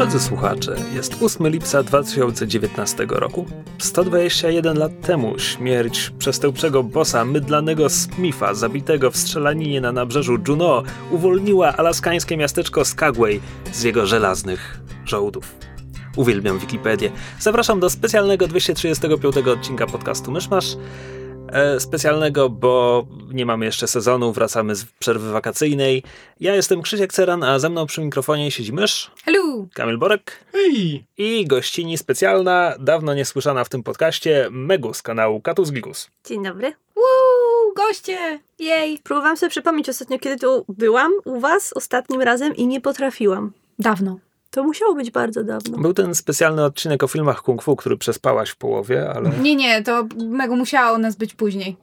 Drodzy słuchacze, jest 8 lipca 2019 roku. 121 lat temu śmierć przestępczego bossa mydlanego Smitha, zabitego w strzelaninie na nabrzeżu Juneau, uwolniła alaskańskie miasteczko Skagway z jego żelaznych żołdów. Uwielbiam Wikipedię. Zapraszam do specjalnego 235 odcinka podcastu Myszmasz specjalnego, bo nie mamy jeszcze sezonu, wracamy z przerwy wakacyjnej. Ja jestem Krzysiek Ceran, a ze mną przy mikrofonie siedzi mysz. Hello! Kamil Borek. Hej! I gościni specjalna, dawno niesłyszana w tym podcaście, Megu z kanału Katus Gigus. Dzień dobry. Woo, goście! Jej! Próbowałam sobie przypomnieć ostatnio, kiedy tu byłam u was ostatnim razem i nie potrafiłam. Dawno. To musiało być bardzo dawno. Był ten specjalny odcinek o filmach kung fu, który przespałaś w połowie, ale... Nie, nie, to mego musiało u nas być później.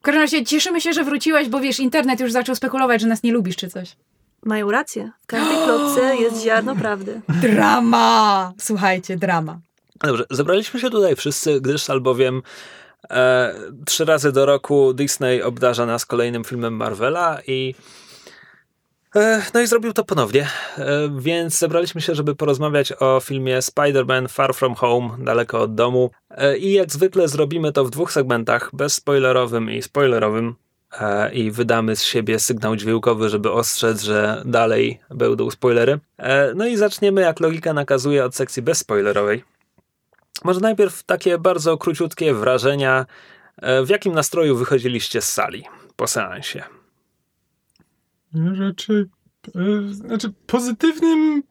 W każdym razie cieszymy się, że wróciłeś, bo wiesz, internet już zaczął spekulować, że nas nie lubisz czy coś. Mają rację. W każdej klocce jest ziarno prawdy. Drama! Słuchajcie, drama. Dobrze, zebraliśmy się tutaj wszyscy, gdyż albowiem e, trzy razy do roku Disney obdarza nas kolejnym filmem Marvela i no i zrobił to ponownie, e, więc zebraliśmy się, żeby porozmawiać o filmie Spider-Man Far From Home, daleko od domu e, i jak zwykle zrobimy to w dwóch segmentach, bezspoilerowym i spoilerowym e, i wydamy z siebie sygnał dźwiękowy, żeby ostrzec, że dalej będą spoilery. E, no i zaczniemy, jak logika nakazuje, od sekcji bezspoilerowej. Może najpierw takie bardzo króciutkie wrażenia. E, W jakim nastroju wychodziliście z sali po seansie? Raczej, e, znaczy pozytywnym,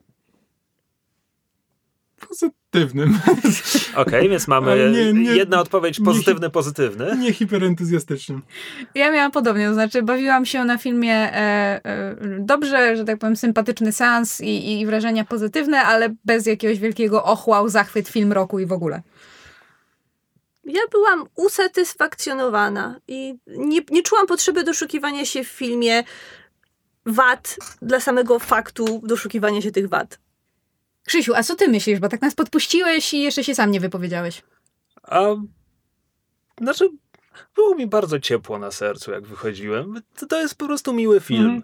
pozytywnym, Okej, więc mamy nie, nie- jedna odpowiedź nie- pozytywny, pozytywny. nie hiperentuzjastycznym. Ja miałam podobnie, to znaczy bawiłam się na filmie e, e, dobrze, że tak powiem, sympatyczny seans i, i wrażenia pozytywne, ale bez jakiegoś wielkiego ochłał, zachwyt, film roku i w ogóle. Ja byłam usatysfakcjonowana i nie, nie czułam potrzeby doszukiwania się w filmie wad dla samego faktu doszukiwania się tych wad. Krzysiu, a co ty myślisz? Bo tak nas podpuściłeś i jeszcze się sam nie wypowiedziałeś. A znaczy, było mi bardzo ciepło na sercu, jak wychodziłem. To, to jest po prostu miły film. Mhm.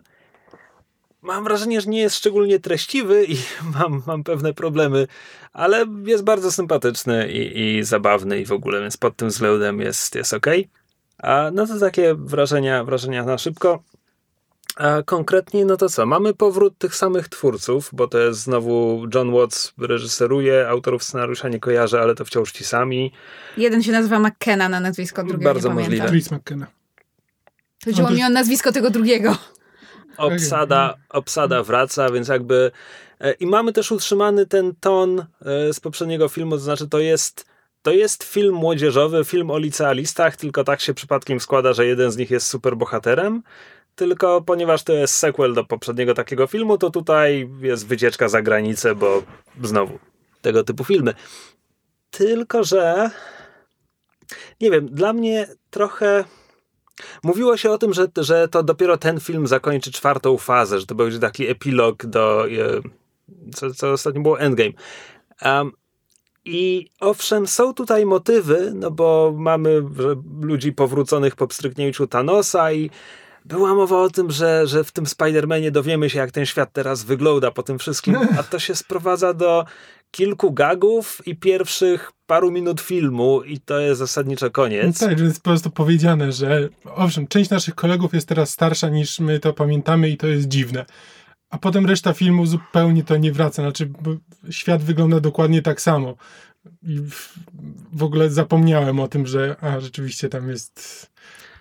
Mam wrażenie, że nie jest szczególnie treściwy i mam, mam pewne problemy, ale jest bardzo sympatyczny i, i zabawny i w ogóle, więc pod tym względem jest, jest ok. A no to takie wrażenia, wrażenia na szybko. A konkretnie, no to co? Mamy powrót tych samych twórców, bo to jest znowu John Watts reżyseruje, autorów scenariusza nie kojarzę, ale to wciąż ci sami. Jeden się nazywa McKenna na nazwisko, drugiego Bardzo nie możliwe. pamiętam. Chris McKenna. Chodziło No mi o nazwisko tego drugiego. obsada, obsada wraca, więc jakby. e, I mamy też utrzymany ten ton e, z poprzedniego filmu, to znaczy to jest. To jest film młodzieżowy, film o licealistach, tylko tak się przypadkiem składa, że jeden z nich jest superbohaterem. Tylko ponieważ to jest sequel do poprzedniego takiego filmu, to tutaj jest wycieczka za granicę, bo znowu tego typu filmy. Tylko, że nie wiem, dla mnie trochę Mówiło się o tym, że, że to dopiero ten film zakończy czwartą fazę, że to będzie taki epilog do. e, Co, co ostatnio było Endgame. Um, I owszem, są tutaj motywy, no bo mamy ludzi powróconych po pstryknięciu Thanosa i była mowa o tym, że, że w tym Spider-Manie dowiemy się, jak ten świat teraz wygląda po tym wszystkim, a to się sprowadza do kilku gagów i pierwszych paru minut filmu i to jest zasadniczo No koniec. tak, że jest po prostu powiedziane, że owszem, część naszych kolegów jest teraz starsza niż my to pamiętamy i to jest dziwne. A potem reszta filmu zupełnie to nie wraca. Znaczy, świat wygląda dokładnie tak samo. I w, w ogóle zapomniałem o tym, że a, rzeczywiście tam jest...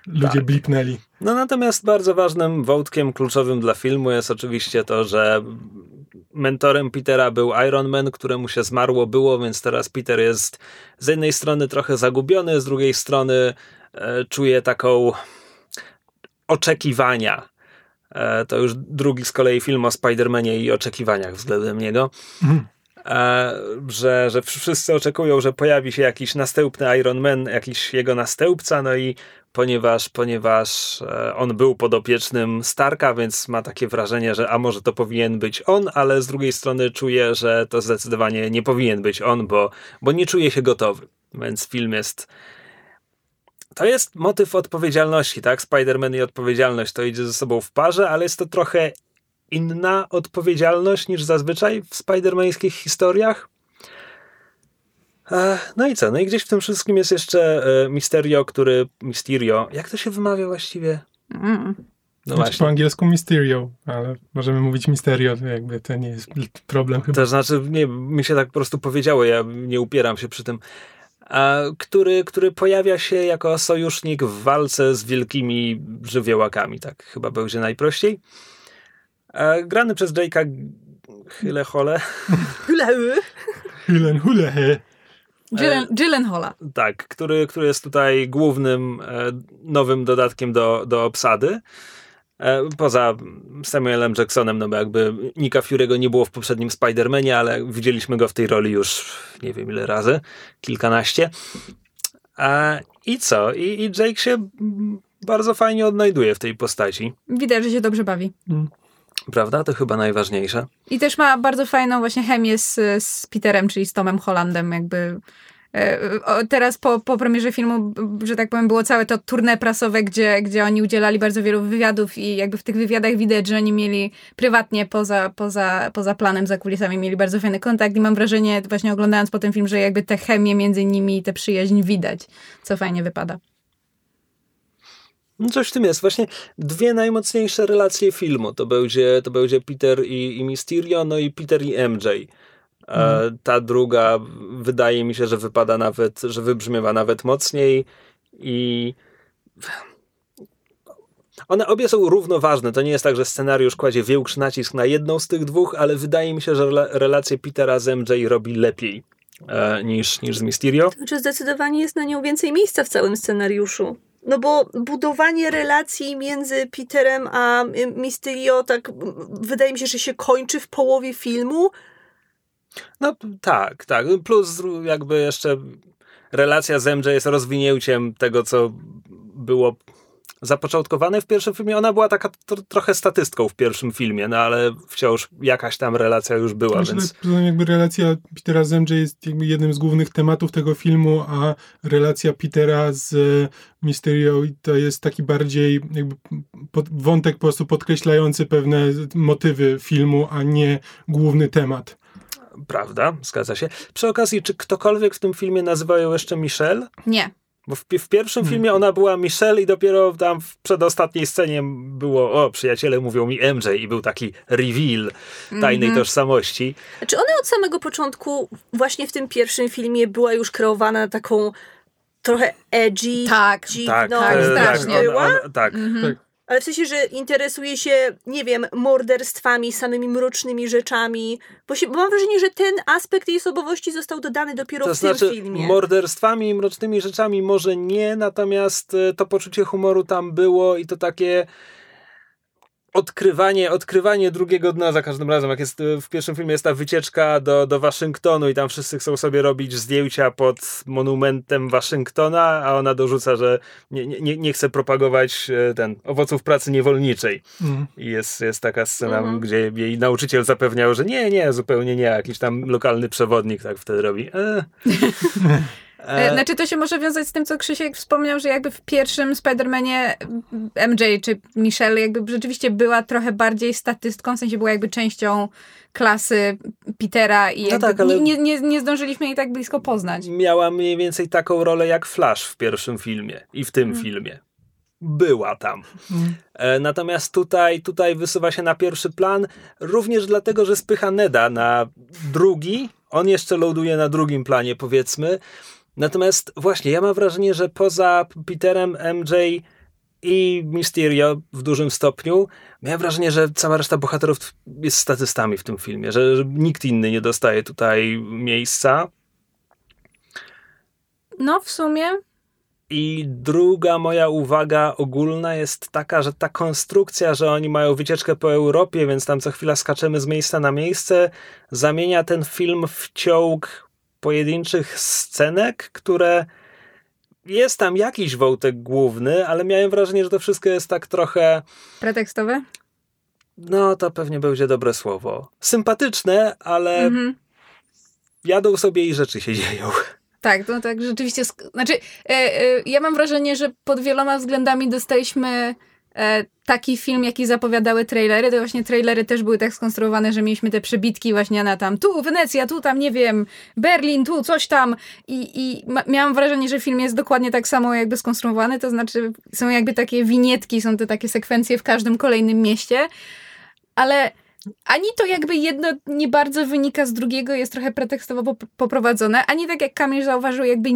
Ludzie Tak. blipnęli. No natomiast bardzo ważnym wątkiem kluczowym dla filmu jest oczywiście to, że mentorem Petera był Iron Man, któremu się zmarło było, więc teraz Peter jest z jednej strony trochę zagubiony, z drugiej strony e, czuje taką oczekiwania. E, to już drugi z kolei film o Spider-Manie i oczekiwaniach względem niego. Mhm. Że, że wszyscy oczekują, że pojawi się jakiś następny Iron Man, jakiś jego następca, no i ponieważ, ponieważ e, on był podopiecznym Starka, więc ma takie wrażenie, że a może to powinien być on, ale z drugiej strony czuje, że to zdecydowanie nie powinien być on, bo, bo nie czuje się gotowy. Więc film jest. To jest motyw odpowiedzialności, tak? Spider-Man i odpowiedzialność to idzie ze sobą w parze, ale jest to trochę inna odpowiedzialność niż zazwyczaj w spidermańskich historiach. No i co? No i gdzieś w tym wszystkim jest jeszcze e, Mysterio, który. Mysterio. Jak to się wymawia właściwie? Mm. No znaczy po angielsku Mysterio, ale możemy mówić Mysterio, to jakby to nie jest problem chyba. To znaczy, nie, mi się tak po prostu powiedziało, ja nie upieram się przy tym. A, który, który pojawia się jako sojusznik w walce z wielkimi żywiołakami, tak chyba będzie najprościej. A, grany przez Jake'a Hyle-Hole. Hylen Hulehe. Gyllenhaala. Tak, który, który jest tutaj głównym e, nowym dodatkiem do, do obsady. E, poza Samuelem Jacksonem, no bo jakby Nika Fury'ego nie było w poprzednim Spider-Manie, ale widzieliśmy go w tej roli już nie wiem ile razy, kilkanaście. E, I co? I, I Jake się bardzo fajnie odnajduje w tej postaci. Widać, że się dobrze bawi. Mm. Prawda? To chyba najważniejsze. I też ma bardzo fajną właśnie chemię z, z Peterem, czyli z Tomem Hollandem, jakby e, Teraz po, po premierze filmu, że tak powiem, było całe to tournée prasowe, gdzie, gdzie oni udzielali bardzo wielu wywiadów i jakby w tych wywiadach widać, że oni mieli prywatnie, poza, poza, poza planem, za kulisami, mieli bardzo fajny kontakt i mam wrażenie, właśnie oglądając po tym film, że jakby tę chemię między nimi i tę przyjaźń widać, co fajnie wypada. No coś w tym jest. Właśnie dwie najmocniejsze relacje filmu. To będzie, to będzie Peter i, i Mysterio, no i Peter i MJ. E, mhm. Ta druga wydaje mi się, że wypada nawet, że wybrzmiewa nawet mocniej i one obie są równoważne. To nie jest tak, że scenariusz kładzie większy nacisk na jedną z tych dwóch, ale wydaje mi się, że relację Petera z MJ robi lepiej e, niż, niż z Mysterio. Znaczy zdecydowanie jest na nią więcej miejsca w całym scenariuszu. No bo budowanie relacji między Peterem a Mysterio tak wydaje mi się, że się kończy w połowie filmu. No tak, tak. Plus jakby jeszcze relacja z MJ jest rozwinięciem tego, co było zapoczątkowane w pierwszym filmie. Ona była taka trochę statystką w pierwszym filmie, no ale wciąż jakaś tam relacja już była. Znaczy, więc... jakby relacja Petera z MJ jest jednym z głównych tematów tego filmu, a relacja Petera z Mysterio to jest taki bardziej jakby pod, wątek po prostu podkreślający pewne motywy filmu, a nie główny temat. Prawda, zgadza się. Przy okazji, czy ktokolwiek w tym filmie nazywa ją jeszcze Michelle? Nie. Bo w, w pierwszym hmm. filmie ona była Michelle i dopiero tam w przedostatniej scenie było, o, przyjaciele mówią mi MJ i był taki reveal tajnej mm -hmm. tożsamości. Czy ona od samego początku, właśnie w tym pierwszym filmie, była już kreowana na taką trochę edgy, tak, dziwną, tak, tak, tak, była? On, on, tak. Mm -hmm. tak ale w sensie, że interesuje się, nie wiem, morderstwami, samymi mrocznymi rzeczami, bo, się, bo mam wrażenie, że ten aspekt jej osobowości został dodany dopiero to w znaczy, tym filmie. morderstwami i mrocznymi rzeczami może nie, natomiast e, to poczucie humoru tam było i to takie odkrywanie, odkrywanie drugiego dna za każdym razem. Jak jest w pierwszym filmie jest ta wycieczka do, do Waszyngtonu i tam wszyscy chcą sobie robić zdjęcia pod monumentem Waszyngtona, a ona dorzuca, że nie, nie, nie chce propagować e, ten owoców pracy niewolniczej. Mm. I jest, jest taka scena, mm. gdzie jej nauczyciel zapewniał, że nie, nie, zupełnie nie, jakiś tam lokalny przewodnik tak wtedy robi. E. E, znaczy to się może wiązać z tym, co Krzysiek wspomniał, że jakby w pierwszym Spider-Manie MJ czy Michelle jakby rzeczywiście była trochę bardziej statystką, w sensie była jakby częścią klasy Petera i no tak, nie, nie, nie zdążyliśmy jej tak blisko poznać. Miała mniej więcej taką rolę jak Flash w pierwszym filmie i w tym hmm. filmie. Była tam. Hmm. Natomiast tutaj, tutaj wysuwa się na pierwszy plan, również dlatego, że spycha Neda na drugi. On jeszcze loaduje na drugim planie, powiedzmy. Natomiast właśnie, ja mam wrażenie, że poza Peterem, MJ i Mysterio w dużym stopniu, miałem wrażenie, że cała reszta bohaterów jest statystami w tym filmie, że, że nikt inny nie dostaje tutaj miejsca. No, w sumie I druga moja uwaga ogólna jest taka, że ta konstrukcja, że oni mają wycieczkę po Europie, więc tam co chwila skaczemy z miejsca na miejsce, zamienia ten film w ciąg pojedynczych scenek, które jest tam jakiś wątek główny, ale miałem wrażenie, że to wszystko jest tak trochę. Pretekstowe? No, to pewnie będzie dobre słowo. Sympatyczne, ale mhm. jadą sobie i rzeczy się dzieją. Tak, no tak, rzeczywiście. Znaczy, e, e, ja mam wrażenie, że pod wieloma względami dostaliśmy taki film, jaki zapowiadały trailery. To właśnie trailery też były tak skonstruowane, że mieliśmy te przebitki właśnie na tam tu Wenecja, tu tam, nie wiem, Berlin, tu coś tam. I, i miałam wrażenie, że film jest dokładnie tak samo jakby skonstruowany, to znaczy są jakby takie winietki, są te takie sekwencje w każdym kolejnym mieście, ale ani to jakby jedno nie bardzo wynika z drugiego, jest trochę pretekstowo poprowadzone, ani tak jak Kamil zauważył, jakby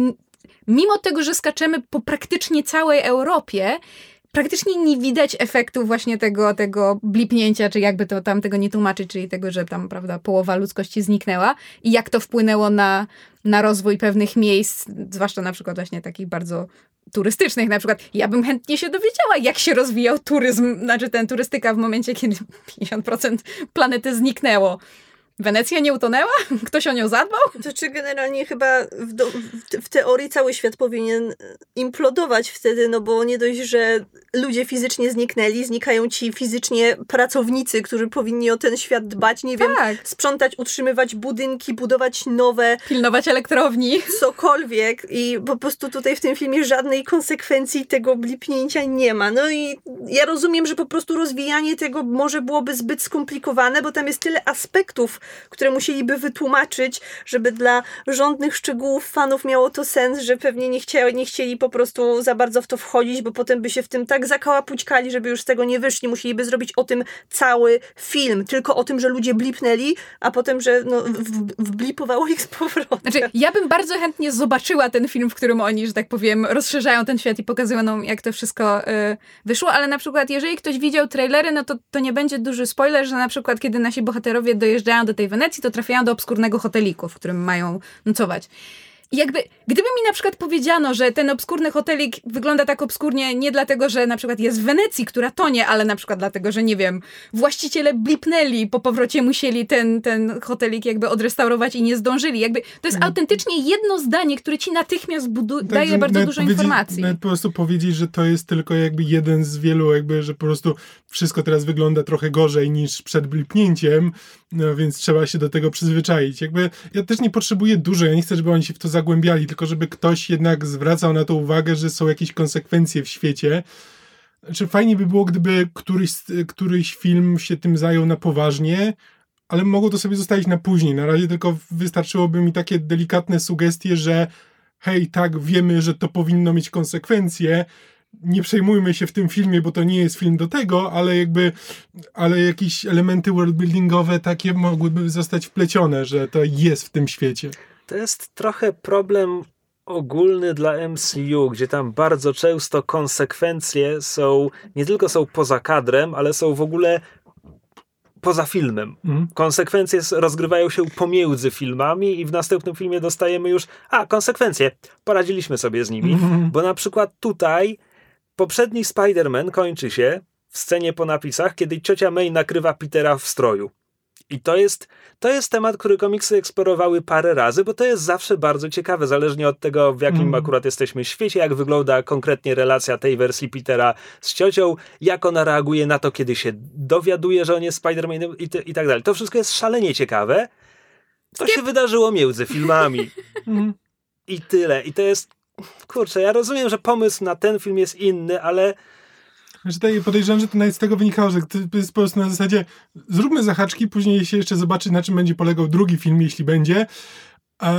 mimo tego, że skaczemy po praktycznie całej Europie, praktycznie nie widać efektu właśnie tego, tego blipnięcia, czy jakby to tam tego nie tłumaczyć, czyli tego, że tam, prawda, połowa ludzkości zniknęła i jak to wpłynęło na, na rozwój pewnych miejsc, zwłaszcza na przykład właśnie takich bardzo turystycznych na przykład. Ja bym chętnie się dowiedziała, jak się rozwijał turyzm, znaczy ten turystyka w momencie, kiedy 50% planety zniknęło. Wenecja nie utonęła? Ktoś o nią zadbał? To czy generalnie chyba w, do, w, teorii cały świat powinien implodować wtedy, no bo nie dość, że ludzie fizycznie zniknęli, znikają ci fizycznie pracownicy, którzy powinni o ten świat dbać, nie wiem, tak. sprzątać, utrzymywać budynki, budować nowe. Pilnować elektrowni. Cokolwiek i po prostu tutaj w tym filmie żadnej konsekwencji tego blipnięcia nie ma. No i ja rozumiem, że po prostu rozwijanie tego może byłoby zbyt skomplikowane, bo tam jest tyle aspektów, które musieliby wytłumaczyć, żeby dla rządnych szczegółów fanów miało to sens, że pewnie nie, chcieli, nie chcieli po prostu za bardzo w to wchodzić, bo potem by się w tym tak zakałapućkali, żeby już z tego nie wyszli. Musieliby zrobić o tym cały film, tylko o tym, że ludzie blipnęli, a potem, że no, wblipowało ich z powrotem. Znaczy, ja bym bardzo chętnie zobaczyła ten film, w którym oni, że tak powiem, rozszerzają ten świat i pokazują nam, jak to wszystko y, wyszło, ale na przykład, jeżeli ktoś widział trailery, no to, to nie będzie duży spoiler, że na przykład, kiedy nasi bohaterowie dojeżdżają do tej Wenecji, to trafiają do obskurnego hoteliku, w którym mają nocować. I jakby, gdyby mi na przykład powiedziano, że ten obskurny hotelik wygląda tak obskurnie nie dlatego, że na przykład jest w Wenecji, która tonie, ale na przykład dlatego, że nie wiem, właściciele blipnęli, po powrocie musieli ten, ten hotelik jakby odrestaurować i nie zdążyli. Jakby to jest mhm. autentycznie jedno zdanie, które ci natychmiast budu- tak, daje bardzo dużo informacji. Nawet po prostu powiedzieć, że to jest tylko jakby jeden z wielu, jakby, że po prostu wszystko teraz wygląda trochę gorzej niż przed blipnięciem, no więc trzeba się do tego przyzwyczaić. Jakby ja też nie potrzebuję dużo, ja nie chcę, żeby oni się w to zagłębiali, tylko żeby ktoś jednak zwracał na to uwagę, że są jakieś konsekwencje w świecie. Znaczy fajnie by było, gdyby któryś, któryś film się tym zajął na poważnie, ale mogło to sobie zostawić na później. Na razie tylko wystarczyłoby mi takie delikatne sugestie, że hej, tak, wiemy, że to powinno mieć konsekwencje, nie przejmujmy się w tym filmie, bo to nie jest film do tego, ale jakby, ale jakieś elementy worldbuildingowe takie mogłyby zostać wplecione, że to jest w tym świecie. To jest trochę problem ogólny dla MCU, gdzie tam bardzo często konsekwencje są, nie tylko są poza kadrem, ale są w ogóle poza filmem. Mm. Konsekwencje rozgrywają się pomiędzy filmami i w następnym filmie dostajemy już, a konsekwencje, poradziliśmy sobie z nimi, mm. bo na przykład tutaj Poprzedni Spider-Man kończy się w scenie po napisach, kiedy ciocia May nakrywa Petera w stroju. I to jest, to jest temat, który komiksy eksplorowały parę razy, bo to jest zawsze bardzo ciekawe, zależnie od tego, w jakim mm. akurat jesteśmy świecie, jak wygląda konkretnie relacja tej wersji Petera z ciocią, jak ona reaguje na to, kiedy się dowiaduje, że on jest Spider-Manem i, i tak dalej. To wszystko jest szalenie ciekawe. To się wydarzyło między filmami. Mm. I tyle. I to jest kurczę, ja rozumiem, że pomysł na ten film jest inny, ale znaczy, tutaj podejrzewam, że to z tego wynikało, że to jest po prostu na zasadzie zróbmy zahaczki, później się jeszcze zobaczy, na czym będzie polegał drugi film, jeśli będzie. A,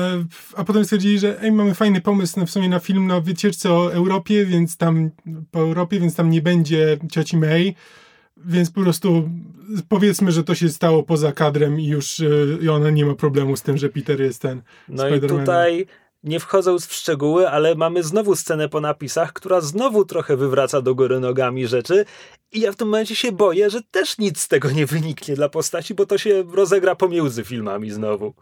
a potem stwierdzili, że ej, mamy fajny pomysł w sumie na film na wycieczce o Europie, więc tam po Europie, więc tam nie będzie cioci May, więc po prostu powiedzmy, że to się stało poza kadrem i już y, i ona nie ma problemu z tym, że Peter jest ten No i tutaj nie wchodząc w szczegóły, ale mamy znowu scenę po napisach, która znowu trochę wywraca do góry nogami rzeczy i ja w tym momencie się boję, że też nic z tego nie wyniknie dla postaci, bo to się rozegra pomiędzy filmami znowu.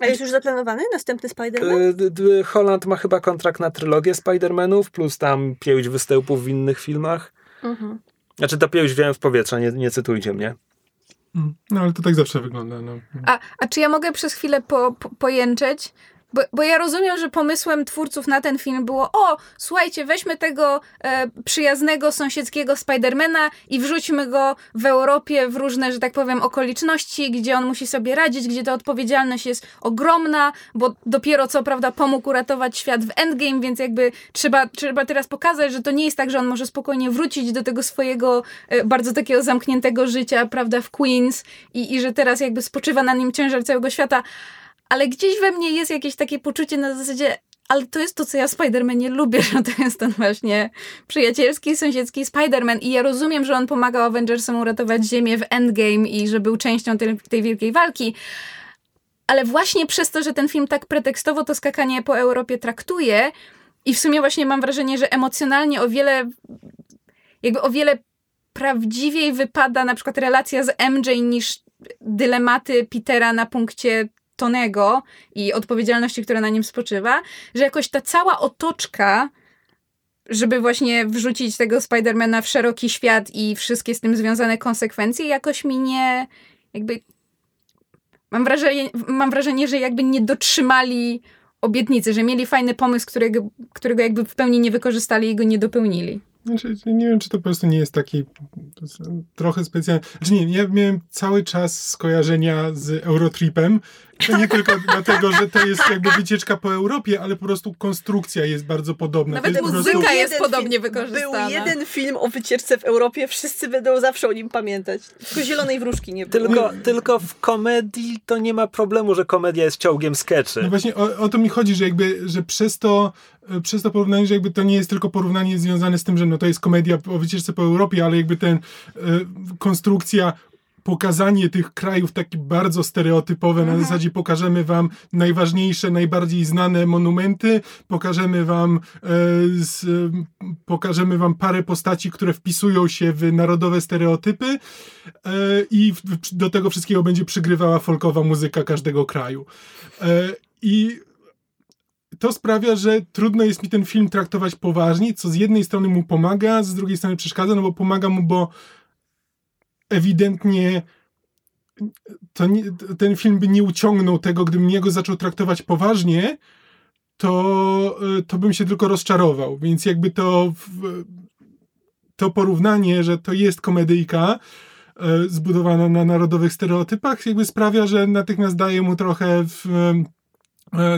A jest już zaplanowany następny Spider-Man? E, Holland ma chyba kontrakt na trylogię Spider-Manów, plus tam pięć występów w innych filmach. Mhm. Znaczy to pięć wziąłem w powietrze, nie, nie cytujcie mnie. Mm, No ale to tak zawsze wygląda. No. A, a czy ja mogę przez chwilę po, po, pojęczeć? Bo, bo ja rozumiem, że pomysłem twórców na ten film było o, słuchajcie, weźmy tego e, przyjaznego, sąsiedzkiego Spidermana i wrzućmy go w Europie w różne, że tak powiem, okoliczności, gdzie on musi sobie radzić, gdzie ta odpowiedzialność jest ogromna, bo dopiero co, prawda, pomógł uratować świat w Endgame, więc jakby trzeba, trzeba teraz pokazać, że to nie jest tak, że on może spokojnie wrócić do tego swojego e, bardzo takiego zamkniętego życia, prawda, w Queens i, i że teraz jakby spoczywa na nim ciężar całego świata ale gdzieś we mnie jest jakieś takie poczucie na zasadzie, ale to jest to, co ja w Spider-Manie lubię, że to jest ten właśnie przyjacielski, sąsiedzki Spider-Man. I ja rozumiem, że on pomagał Avengersom uratować Ziemię w Endgame i że był częścią tej, tej wielkiej walki, ale właśnie przez to, że ten film tak pretekstowo to skakanie po Europie traktuje i w sumie właśnie mam wrażenie, że emocjonalnie o wiele jakby o wiele prawdziwiej wypada na przykład relacja z MJ niż dylematy Petera na punkcie Tonego i odpowiedzialności, która na nim spoczywa, że jakoś ta cała otoczka, żeby właśnie wrzucić tego Spidermana w szeroki świat i wszystkie z tym związane konsekwencje, jakoś mi nie jakby mam wrażenie, mam wrażenie że jakby nie dotrzymali obietnicy, że mieli fajny pomysł, którego, którego jakby w pełni nie wykorzystali i go nie dopełnili. Znaczy, nie wiem, czy to po prostu nie jest taki trochę specjalny. Znaczy nie, ja miałem cały czas skojarzenia z Eurotripem. To nie tylko dlatego, że to jest jakby wycieczka po Europie, ale po prostu konstrukcja jest bardzo podobna. Nawet jest muzyka prostu, jest podobnie wykorzystana. Był jeden film o wycieczce w Europie, wszyscy będą zawsze o nim pamiętać. Tylko zielonej wróżki nie było. Tylko, tylko w komedii to nie ma problemu, że komedia jest ciągiem skeczy. No właśnie o, o to mi chodzi, że jakby, że przez to, e, przez to porównanie, że jakby to nie jest tylko porównanie związane z tym, że no to jest komedia o wycieczce po Europie, ale jakby ten e, konstrukcja pokazanie tych krajów takie bardzo stereotypowe, na zasadzie pokażemy wam najważniejsze, najbardziej znane monumenty, pokażemy wam e, z, pokażemy wam parę postaci, które wpisują się w narodowe stereotypy e, i w, do tego wszystkiego będzie przygrywała folkowa muzyka każdego kraju. E, I to sprawia, że trudno jest mi ten film traktować poważnie, co z jednej strony mu pomaga, z drugiej strony przeszkadza, no bo pomaga mu, bo ewidentnie nie, ten film by nie uciągnął tego, gdybym jego zaczął traktować poważnie, to, to bym się tylko rozczarował. Więc jakby to, to porównanie, że to jest komedyjka e, zbudowana na narodowych stereotypach, jakby sprawia, że natychmiast daje mu trochę w,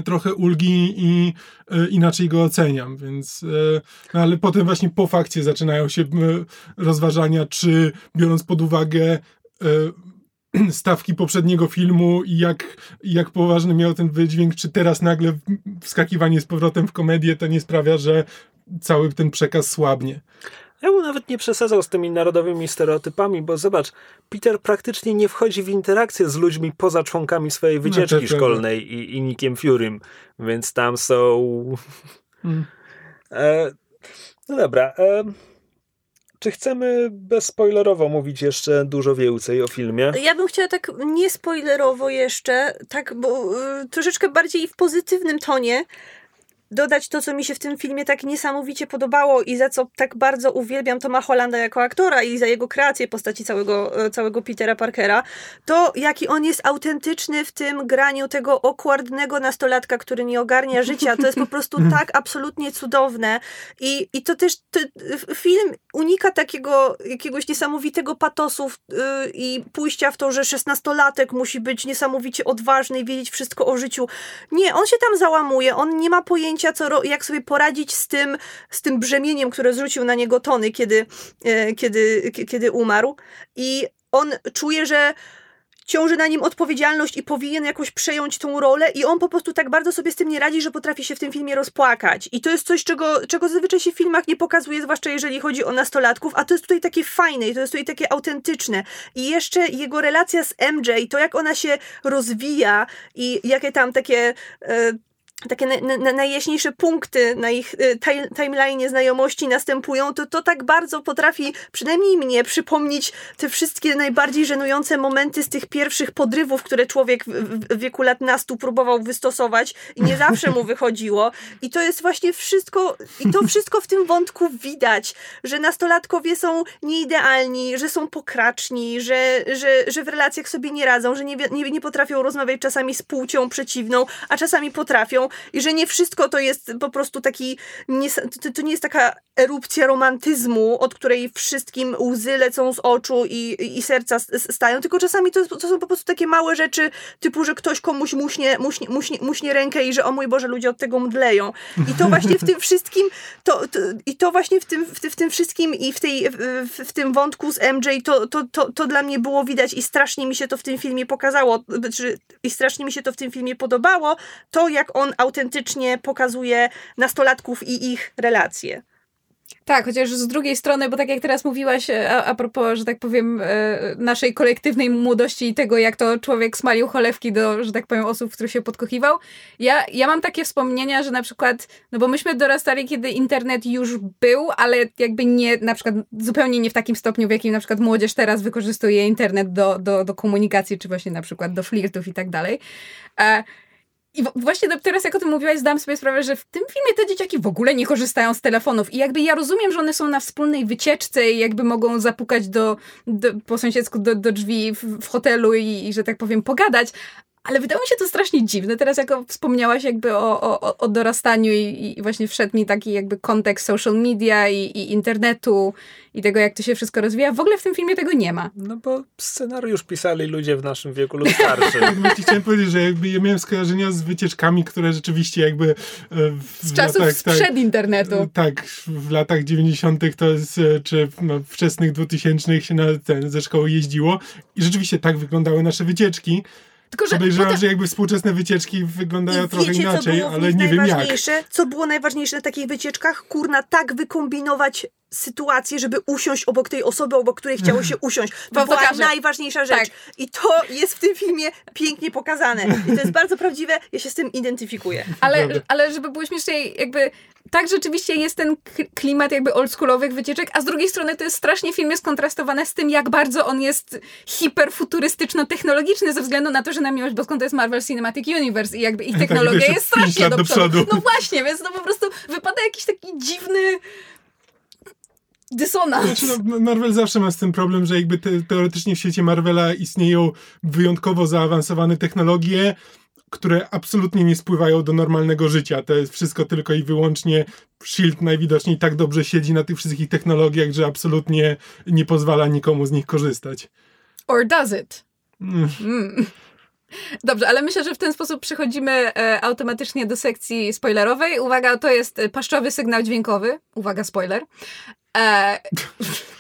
trochę ulgi i e, inaczej go oceniam, więc e, no ale potem właśnie po fakcie zaczynają się e, rozważania, czy biorąc pod uwagę e, stawki poprzedniego filmu i jak, jak poważny miał ten wydźwięk, czy teraz nagle wskakiwanie z powrotem w komedię to nie sprawia, że cały ten przekaz słabnie. Ja bym nawet nie przesadzał z tymi narodowymi stereotypami, bo zobacz, Peter praktycznie nie wchodzi w interakcję z ludźmi poza członkami swojej wycieczki to prawda. szkolnej i, i Nickiem Furym, więc tam są... E, no dobra, e, czy chcemy bezspoilerowo mówić jeszcze dużo więcej o filmie? Ja bym chciała tak niespoilerowo jeszcze, tak, bo y, troszeczkę bardziej w pozytywnym tonie dodać to, co mi się w tym filmie tak niesamowicie podobało i za co tak bardzo uwielbiam Toma Hollanda jako aktora i za jego kreację postaci całego, e, całego Petera Parkera, to jaki on jest autentyczny w tym graniu tego okłardnego nastolatka, który nie ogarnia życia. To jest po prostu tak absolutnie cudowne i, i to też to, film unika takiego jakiegoś niesamowitego patosu w- y, i pójścia w to, że szesnastolatek musi być niesamowicie odważny i wiedzieć wszystko o życiu. Nie, on się tam załamuje, on nie ma pojęcia, co, ro- jak sobie poradzić z tym, z tym brzemieniem, które zrzucił na niego Tony, kiedy, e, kiedy, kiedy umarł. I on czuje, że ciąży na nim odpowiedzialność i powinien jakoś przejąć tą rolę i on po prostu tak bardzo sobie z tym nie radzi, że potrafi się w tym filmie rozpłakać. I to jest coś, czego, czego zazwyczaj się w filmach nie pokazuje, zwłaszcza jeżeli chodzi o nastolatków, a to jest tutaj takie fajne i to jest tutaj takie autentyczne. I jeszcze jego relacja z MJ, to jak ona się rozwija i jakie tam takie... E, takie na, na, najjaśniejsze punkty na ich y, timeline znajomości następują, to to tak bardzo potrafi przynajmniej mnie przypomnieć te wszystkie najbardziej żenujące momenty z tych pierwszych podrywów, które człowiek w, w wieku lat nastu próbował wystosować i nie zawsze mu wychodziło. I to jest właśnie wszystko, i to wszystko w tym wątku widać, że nastolatkowie są nieidealni, że są pokraczni, że, że, że w relacjach sobie nie radzą, że nie, nie, nie potrafią rozmawiać czasami z płcią przeciwną, a czasami potrafią i że nie wszystko to jest po prostu taki, nie, to nie jest taka erupcja romantyzmu, od której wszystkim łzy lecą z oczu i, i serca stają, tylko czasami to, to są po prostu takie małe rzeczy, typu, że ktoś komuś muśnie, muśnie, muśnie, muśnie rękę i że o mój Boże, ludzie od tego mdleją. I to właśnie w tym wszystkim, to, to i to właśnie w tym, w, w tym wszystkim i w, tej, w, w tym wątku z MJ, to, to, to, to dla mnie było widać i strasznie mi się to w tym filmie pokazało, czy, i strasznie mi się to w tym filmie podobało, to jak on autentycznie pokazuje nastolatków i ich relacje. Tak, chociaż z drugiej strony, bo tak jak teraz mówiłaś e, a, a propos, że tak powiem, e, naszej kolektywnej młodości i tego, jak to człowiek smalił cholewki do, że tak powiem, osób, w których się podkochiwał, ja, ja mam takie wspomnienia, że na przykład, no bo myśmy dorastali, kiedy internet już był, ale jakby nie, na przykład zupełnie nie w takim stopniu, w jakim na przykład młodzież teraz wykorzystuje internet do, do, do komunikacji, czy właśnie na przykład do flirtów i tak dalej. I właśnie teraz, jak o tym mówiłaś, zdałam sobie sprawę, że w tym filmie te dzieciaki w ogóle nie korzystają z telefonów. I jakby ja rozumiem, że one są na wspólnej wycieczce i jakby mogą zapukać do, do po sąsiedzku do, do drzwi w, w hotelu i, i, że tak powiem, pogadać, ale wydało mi się to strasznie dziwne. Teraz jak wspomniałaś jakby o, o, o dorastaniu i, i, właśnie wszedł mi taki jakby kontekst social media i, i, internetu i tego, jak to się wszystko rozwija. W ogóle w tym filmie tego nie ma. No bo scenariusz pisali ludzie w naszym wieku lub starszym. tak, chciałem powiedzieć, że jakby ja miałem skojarzenia z wycieczkami, które rzeczywiście jakby... E, w z czasów latach, sprzed tak, internetu. Tak, w latach 90. to jest, e, czy no, wczesnych 2000 się na ten, ze szkoły jeździło i rzeczywiście tak wyglądały nasze wycieczki. Tylko, że Podejrzewam, potem... że jakby współczesne wycieczki wyglądają I trochę wiecie, inaczej, ale nie wiem jak. Co było najważniejsze na takich wycieczkach? Kurna, tak wykombinować sytuację, żeby usiąść obok tej osoby, obok której chciało się usiąść. To, była pokażę. najważniejsza rzecz. Tak. I to jest w tym filmie pięknie pokazane. I to jest bardzo prawdziwe, ja się z tym identyfikuję. Ale, ale żeby było śmieszniej, jakby tak rzeczywiście jest ten klimat jakby oldschoolowych wycieczek, a z drugiej strony to jest strasznie film jest skontrastowane z tym, jak bardzo on jest hiperfuturystyczno-technologiczny ze względu na to, że na miłość boską to jest Marvel Cinematic Universe i jakby ich tak, technologia tak, jest strasznie do przodu. do przodu. No właśnie, więc to po prostu wypada jakiś taki dziwny dysonans. Znaczy, no, Marvel zawsze ma z tym problem, że jakby te, teoretycznie w świecie Marvela istnieją wyjątkowo zaawansowane technologie, które absolutnie nie spływają do normalnego życia. To jest wszystko tylko i wyłącznie Shield najwidoczniej tak dobrze siedzi na tych wszystkich technologiach, że absolutnie nie pozwala nikomu z nich korzystać. Or does it? Mm. Mm. Dobrze, ale myślę, że w ten sposób przechodzimy e, automatycznie do sekcji spoilerowej. Uwaga, to jest paszczowy sygnał dźwiękowy. Uwaga, spoiler. E,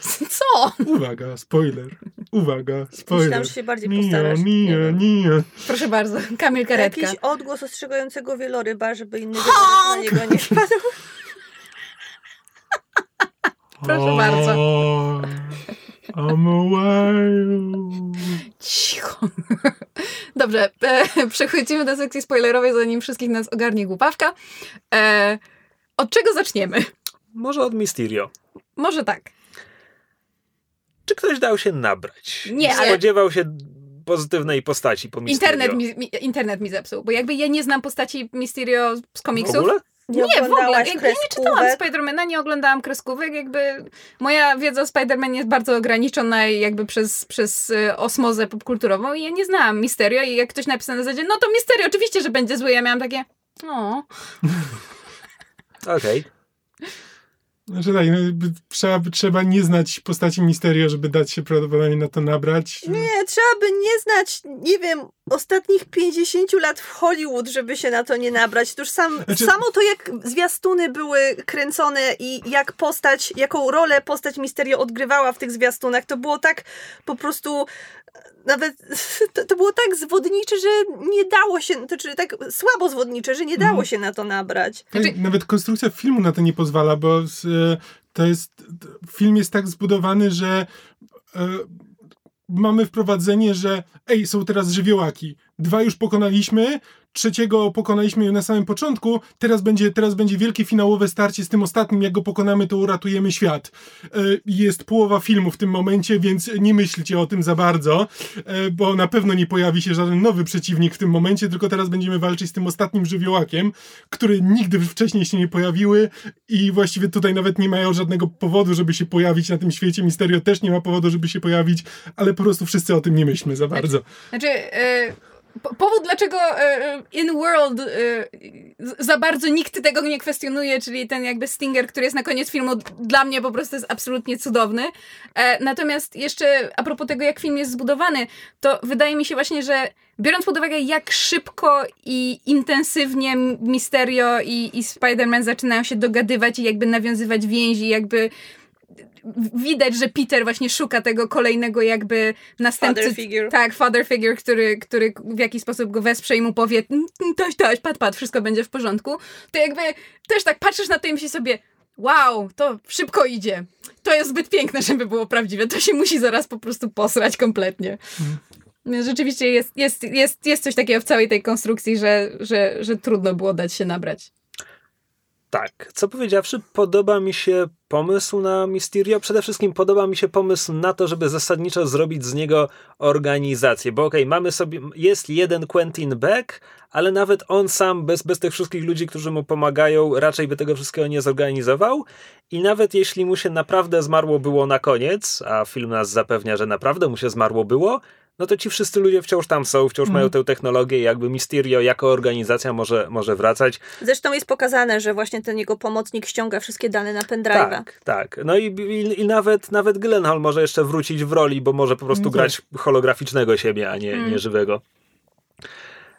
co? Uwaga, spoiler. Uwaga, spoiler. Myślałam, że się bardziej postarasz. Nie, nie, nie. Proszę bardzo, Kamil Karetka. Jakiś odgłos ostrzegającego wieloryba, żeby inny na niego nie wpadł. Proszę bardzo. I'm a Cicho. Dobrze, e, przechodzimy do sekcji spoilerowej, zanim wszystkich nas ogarnie głupawka. E, od czego zaczniemy? Może od Mysterio. Może tak. Czy ktoś dał się nabrać? Nie, ale... Spodziewał się pozytywnej postaci po Mysterio. Internet mi, mi, internet mi zepsuł, bo jakby ja nie znam postaci Mysterio z komiksów. W ogóle? Nie, nie w ogóle. Ja, ja nie czytałam Spidermana, nie oglądałam kreskówek. Jakby moja wiedza o Spidermanie jest bardzo ograniczona jakby przez, przez y, osmozę popkulturową i ja nie znałam Misterio i jak ktoś napisał na zasadzie, no to Misterio oczywiście, że będzie zły. Ja miałam takie, o. Okej. Okay. Znaczy tak, no, trzeba, trzeba nie znać postaci Misterio, żeby dać się prawdopodobnie na to nabrać. Nie, trzeba by nie znać, nie wiem, ostatnich 50 lat w Hollywood, żeby się na to nie nabrać. To już sam, znaczy... samo to, jak zwiastuny były kręcone i jak postać, jaką rolę postać Misterio odgrywała w tych zwiastunach, to było tak po prostu nawet to, to, było tak zwodnicze, że nie dało się, to znaczy tak słabo zwodnicze, że nie dało mhm. się na to nabrać. Tak, znaczy... Nawet konstrukcja filmu na to nie pozwala, bo to jest, film jest tak zbudowany, że e, mamy wprowadzenie, że ej, są teraz żywiołaki, dwa już pokonaliśmy, trzeciego pokonaliśmy na samym początku, teraz będzie, teraz będzie wielkie finałowe starcie z tym ostatnim, jak go pokonamy, to uratujemy świat. E, jest połowa filmu w tym momencie, więc nie myślcie o tym za bardzo, e, bo na pewno nie pojawi się żaden nowy przeciwnik w tym momencie, tylko teraz będziemy walczyć z tym ostatnim żywiołakiem, który nigdy wcześniej się nie pojawiły i właściwie tutaj nawet nie mają żadnego powodu, żeby się pojawić na tym świecie. Misterio też nie ma powodu, żeby się pojawić, ale po prostu wszyscy o tym nie myślmy za bardzo. Znaczy, yy powód, dlaczego e, In World e, za bardzo nikt tego nie kwestionuje, czyli ten jakby Stinger, który jest na koniec filmu, dla mnie po prostu jest absolutnie cudowny. E, natomiast jeszcze a propos tego, jak film jest zbudowany, to wydaje mi się właśnie, że biorąc pod uwagę, jak szybko i intensywnie Misterio i, i Spider-Man zaczynają się dogadywać i jakby nawiązywać więzi, jakby widać, że Peter właśnie szuka tego kolejnego jakby następcy. Father figure. Tak, father figure, który, który w jakiś sposób go wesprze i mu powie toś, toś, pad, pad, wszystko będzie w porządku. To jakby też tak patrzysz na to i myślisz sobie wow, to szybko idzie. To jest zbyt piękne, żeby było prawdziwe. To się musi zaraz po prostu posrać kompletnie. Hmm. Rzeczywiście jest, jest, jest, jest coś takiego w całej tej konstrukcji, że, że, że trudno było dać się nabrać. Tak, co powiedziawszy, podoba mi się pomysł na Mysterio. Przede wszystkim podoba mi się pomysł na to, żeby zasadniczo zrobić z niego organizację. Bo okej, okay, mamy sobie, jest jeden Quentin Beck, ale nawet on sam, bez, bez tych wszystkich ludzi, którzy mu pomagają, raczej by tego wszystkiego nie zorganizował. I nawet jeśli mu się naprawdę zmarło było na koniec, a film nas zapewnia, że naprawdę mu się zmarło było, no to ci wszyscy ludzie wciąż tam są, wciąż mm. mają tę technologię i jakby Mysterio jako organizacja może, może wracać. Zresztą jest pokazane, że właśnie ten jego pomocnik ściąga wszystkie dane na pendrive'a. Tak, tak. No i, i, i, nawet, nawet Gyllenhaal może jeszcze wrócić w roli, bo może po prostu mm. grać holograficznego siebie, a nie, mm. nie żywego.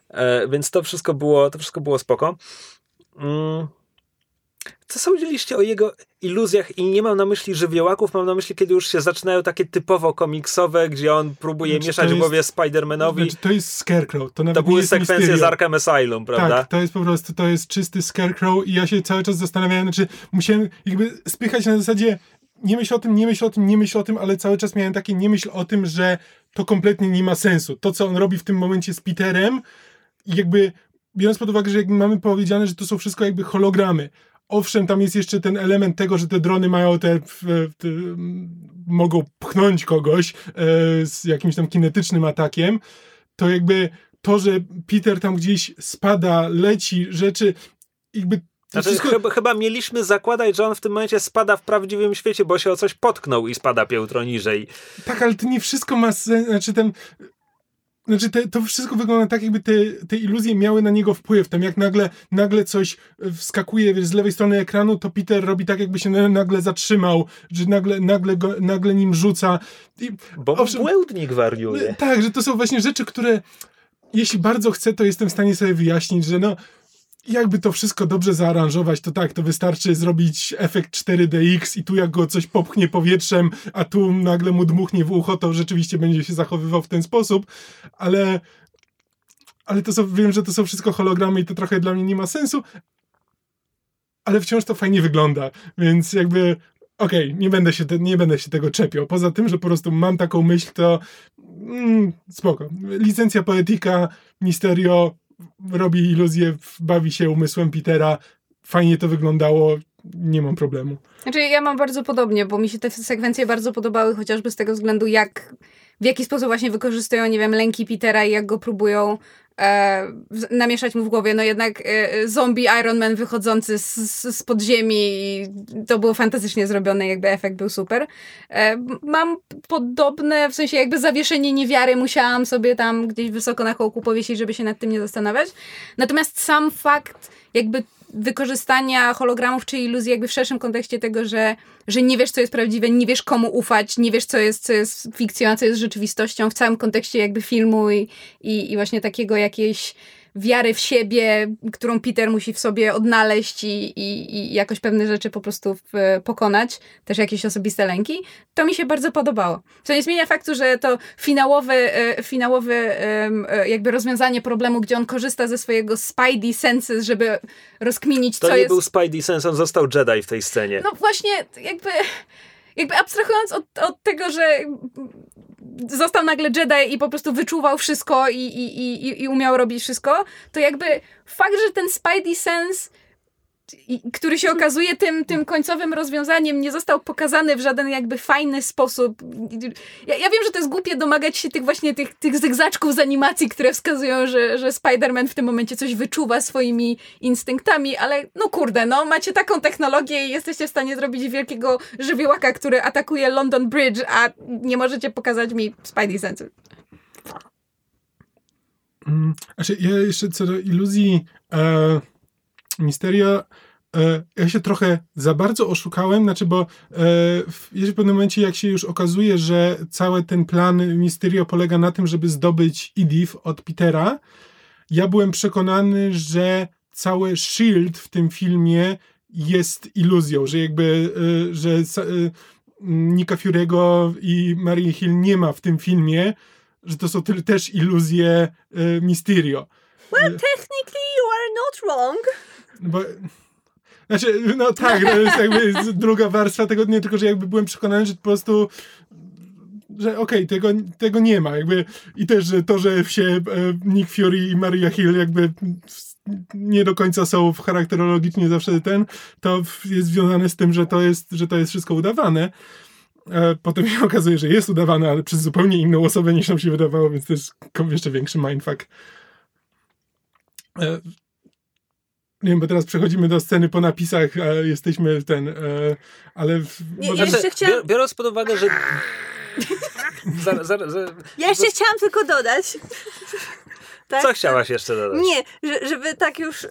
E, więc to wszystko było, to wszystko było spoko. Mm. Co sądziliście o jego iluzjach? I nie mam na myśli żywiołaków, mam na myśli, kiedy już się zaczynają takie typowo komiksowe, gdzie on próbuje znaczy, mieszać w głowie Spider-Manowi. Znaczy, to jest Scarecrow. To, to były sekwencje Mysterio. z Arkham Asylum, prawda? Tak, to jest po prostu, to jest czysty Scarecrow i ja się cały czas zastanawiałem, znaczy musiałem jakby spychać na zasadzie nie myśl o tym, nie myśl o tym, nie myśl o tym, ale cały czas miałem takie nie myśl o tym, że to kompletnie nie ma sensu. To, co on robi w tym momencie z Peterem, jakby biorąc pod uwagę, że jakby mamy powiedziane, że to są wszystko jakby hologramy. Owszem, tam jest jeszcze ten element tego, że te drony mają te, te mogą pchnąć kogoś e, z jakimś tam kinetycznym atakiem, to jakby to, że Peter tam gdzieś spada, leci, rzeczy, jakby znaczy, wszystko... chyba, chyba, mieliśmy zakładać, że on w tym momencie spada w prawdziwym świecie, bo się o coś potknął i spada piętro niżej. Tak, ale to nie wszystko ma sens. Znaczy, ten, znaczy, te, to wszystko wygląda tak, jakby te, te iluzje miały na niego wpływ. Tam jak nagle, nagle coś wskakuje wiesz, z lewej strony ekranu, to Peter robi tak, jakby się nagle zatrzymał, że nagle, nagle, go, nagle nim rzuca. I, Bo owszem, błędnik wariuje. Tak, że to są właśnie rzeczy, które jeśli bardzo chcę, to jestem w stanie sobie wyjaśnić, że no jakby to wszystko dobrze zaaranżować, to tak, to wystarczy zrobić efekt 4DX i tu jak go coś popchnie powietrzem, a tu nagle mu dmuchnie w ucho, to rzeczywiście będzie się zachowywał w ten sposób, ale ale to są, wiem, że to są wszystko hologramy i to trochę dla mnie nie ma sensu, ale wciąż to fajnie wygląda, więc jakby okej, okay, nie, będę się nie będę się tego czepiał. Poza tym, że po prostu mam taką myśl, to mm, spoko. Licencja poetyka, Misterio, robi iluzję, bawi się umysłem Petera, fajnie to wyglądało, nie mam problemu. Znaczy ja mam bardzo podobnie, bo mi się te sekwencje bardzo podobały, chociażby z tego względu, jak w jaki sposób właśnie wykorzystują, nie wiem, lęki Petera i jak go próbują e, namieszać mu w głowie. No jednak e, zombie Iron Man wychodzący z, z, z podziemi i to było fantastycznie zrobione, jakby efekt był super. E, mam podobne, w sensie jakby zawieszenie niewiary musiałam sobie tam gdzieś wysoko na kołku powiesić, żeby się nad tym nie zastanawiać. Natomiast sam fakt jakby wykorzystania hologramów czy iluzji jakby w szerszym kontekście tego, że, że nie wiesz, co jest prawdziwe, nie wiesz, komu ufać, nie wiesz, co jest, co jest fikcją, a co jest rzeczywistością w całym kontekście jakby filmu i, i, i właśnie takiego jakiejś wiary w siebie, którą Peter musi w sobie odnaleźć i, i, i jakoś pewne rzeczy po prostu pokonać, też jakieś osobiste lęki, to mi się bardzo podobało. Co nie zmienia faktu, że to finałowe, e, finałowe e, jakby rozwiązanie problemu, gdzie on korzysta ze swojego Spidey senses, żeby rozkminić, to co jest... To nie był Spidey sense, on został Jedi w tej scenie. No właśnie, jakby jakby abstrahując od, od tego, że został nagle Jedi i po prostu wyczuwał wszystko i, i, i, i umiał robić wszystko, to jakby fakt, że ten Spidey Sense który się okazuje tym, tym końcowym rozwiązaniem, nie został pokazany w żaden jakby fajny sposób. Ja, ja wiem, że to jest głupie domagać się tych właśnie tych, tych zygzaczków z animacji, które wskazują, że, że Spider-Man w tym momencie coś wyczuwa swoimi instynktami, ale no kurde, no macie taką technologię i jesteście w stanie zrobić wielkiego żywiołaka, który atakuje London Bridge, a nie możecie pokazać mi Spidey Sense. Mm, znaczy, ja jeszcze co do iluzji e, Misterio, e, ja się trochę za bardzo oszukałem, znaczy, bo e, w pewnym momencie, jak się już okazuje, że cały ten plan Misterio polega na tym, żeby zdobyć Edith od Petera, ja byłem przekonany, że cały Shield w tym filmie jest iluzją, że jakby, e, że Nika Fury'ego i Marie Hill nie ma w tym filmie, że to są też iluzje Mysterio. Well, technically you are not wrong. Bo, znaczy, no tak, to jest jakby druga warstwa tego, nie tylko, że jakby byłem przekonany, że po prostu że okej, okay, tego, tego nie ma, jakby i też że to, że się e, Nick Fury i Maria Hill jakby nie do końca są charakterologicznie zawsze ten, to jest związane z tym, że to jest, że to jest wszystko udawane. E, potem się okazuje, że jest udawane, ale przez zupełnie inną osobę niż nam się wydawało, więc to jest jeszcze większy mindfuck. E, nie wiem, bo teraz przechodzimy do sceny po napisach, a jesteśmy ten, e, ale... W, nie, może... jeszcze chciałam... Biorąc pod uwagę, że... zar, zar, zar, ja jeszcze chciałam tylko dodać, tak? Co chciałaś jeszcze dodać? Nie, że, żeby tak już y,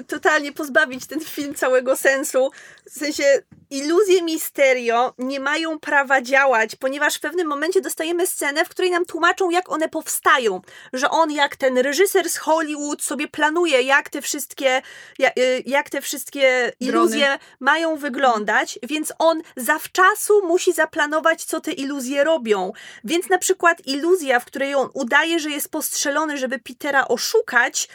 y, totalnie pozbawić ten film całego sensu. W sensie iluzje Misterio nie mają prawa działać, ponieważ w pewnym momencie dostajemy scenę, w której nam tłumaczą, jak one powstają. Że on, jak ten reżyser z Hollywood, sobie planuje, jak te wszystkie, jak, y, jak te wszystkie iluzje Drony. mają wyglądać, więc on zawczasu musi zaplanować, co te iluzje robią. Więc na przykład iluzja, w której on udaje, że jest postrzelony, żeby Petera oszukać,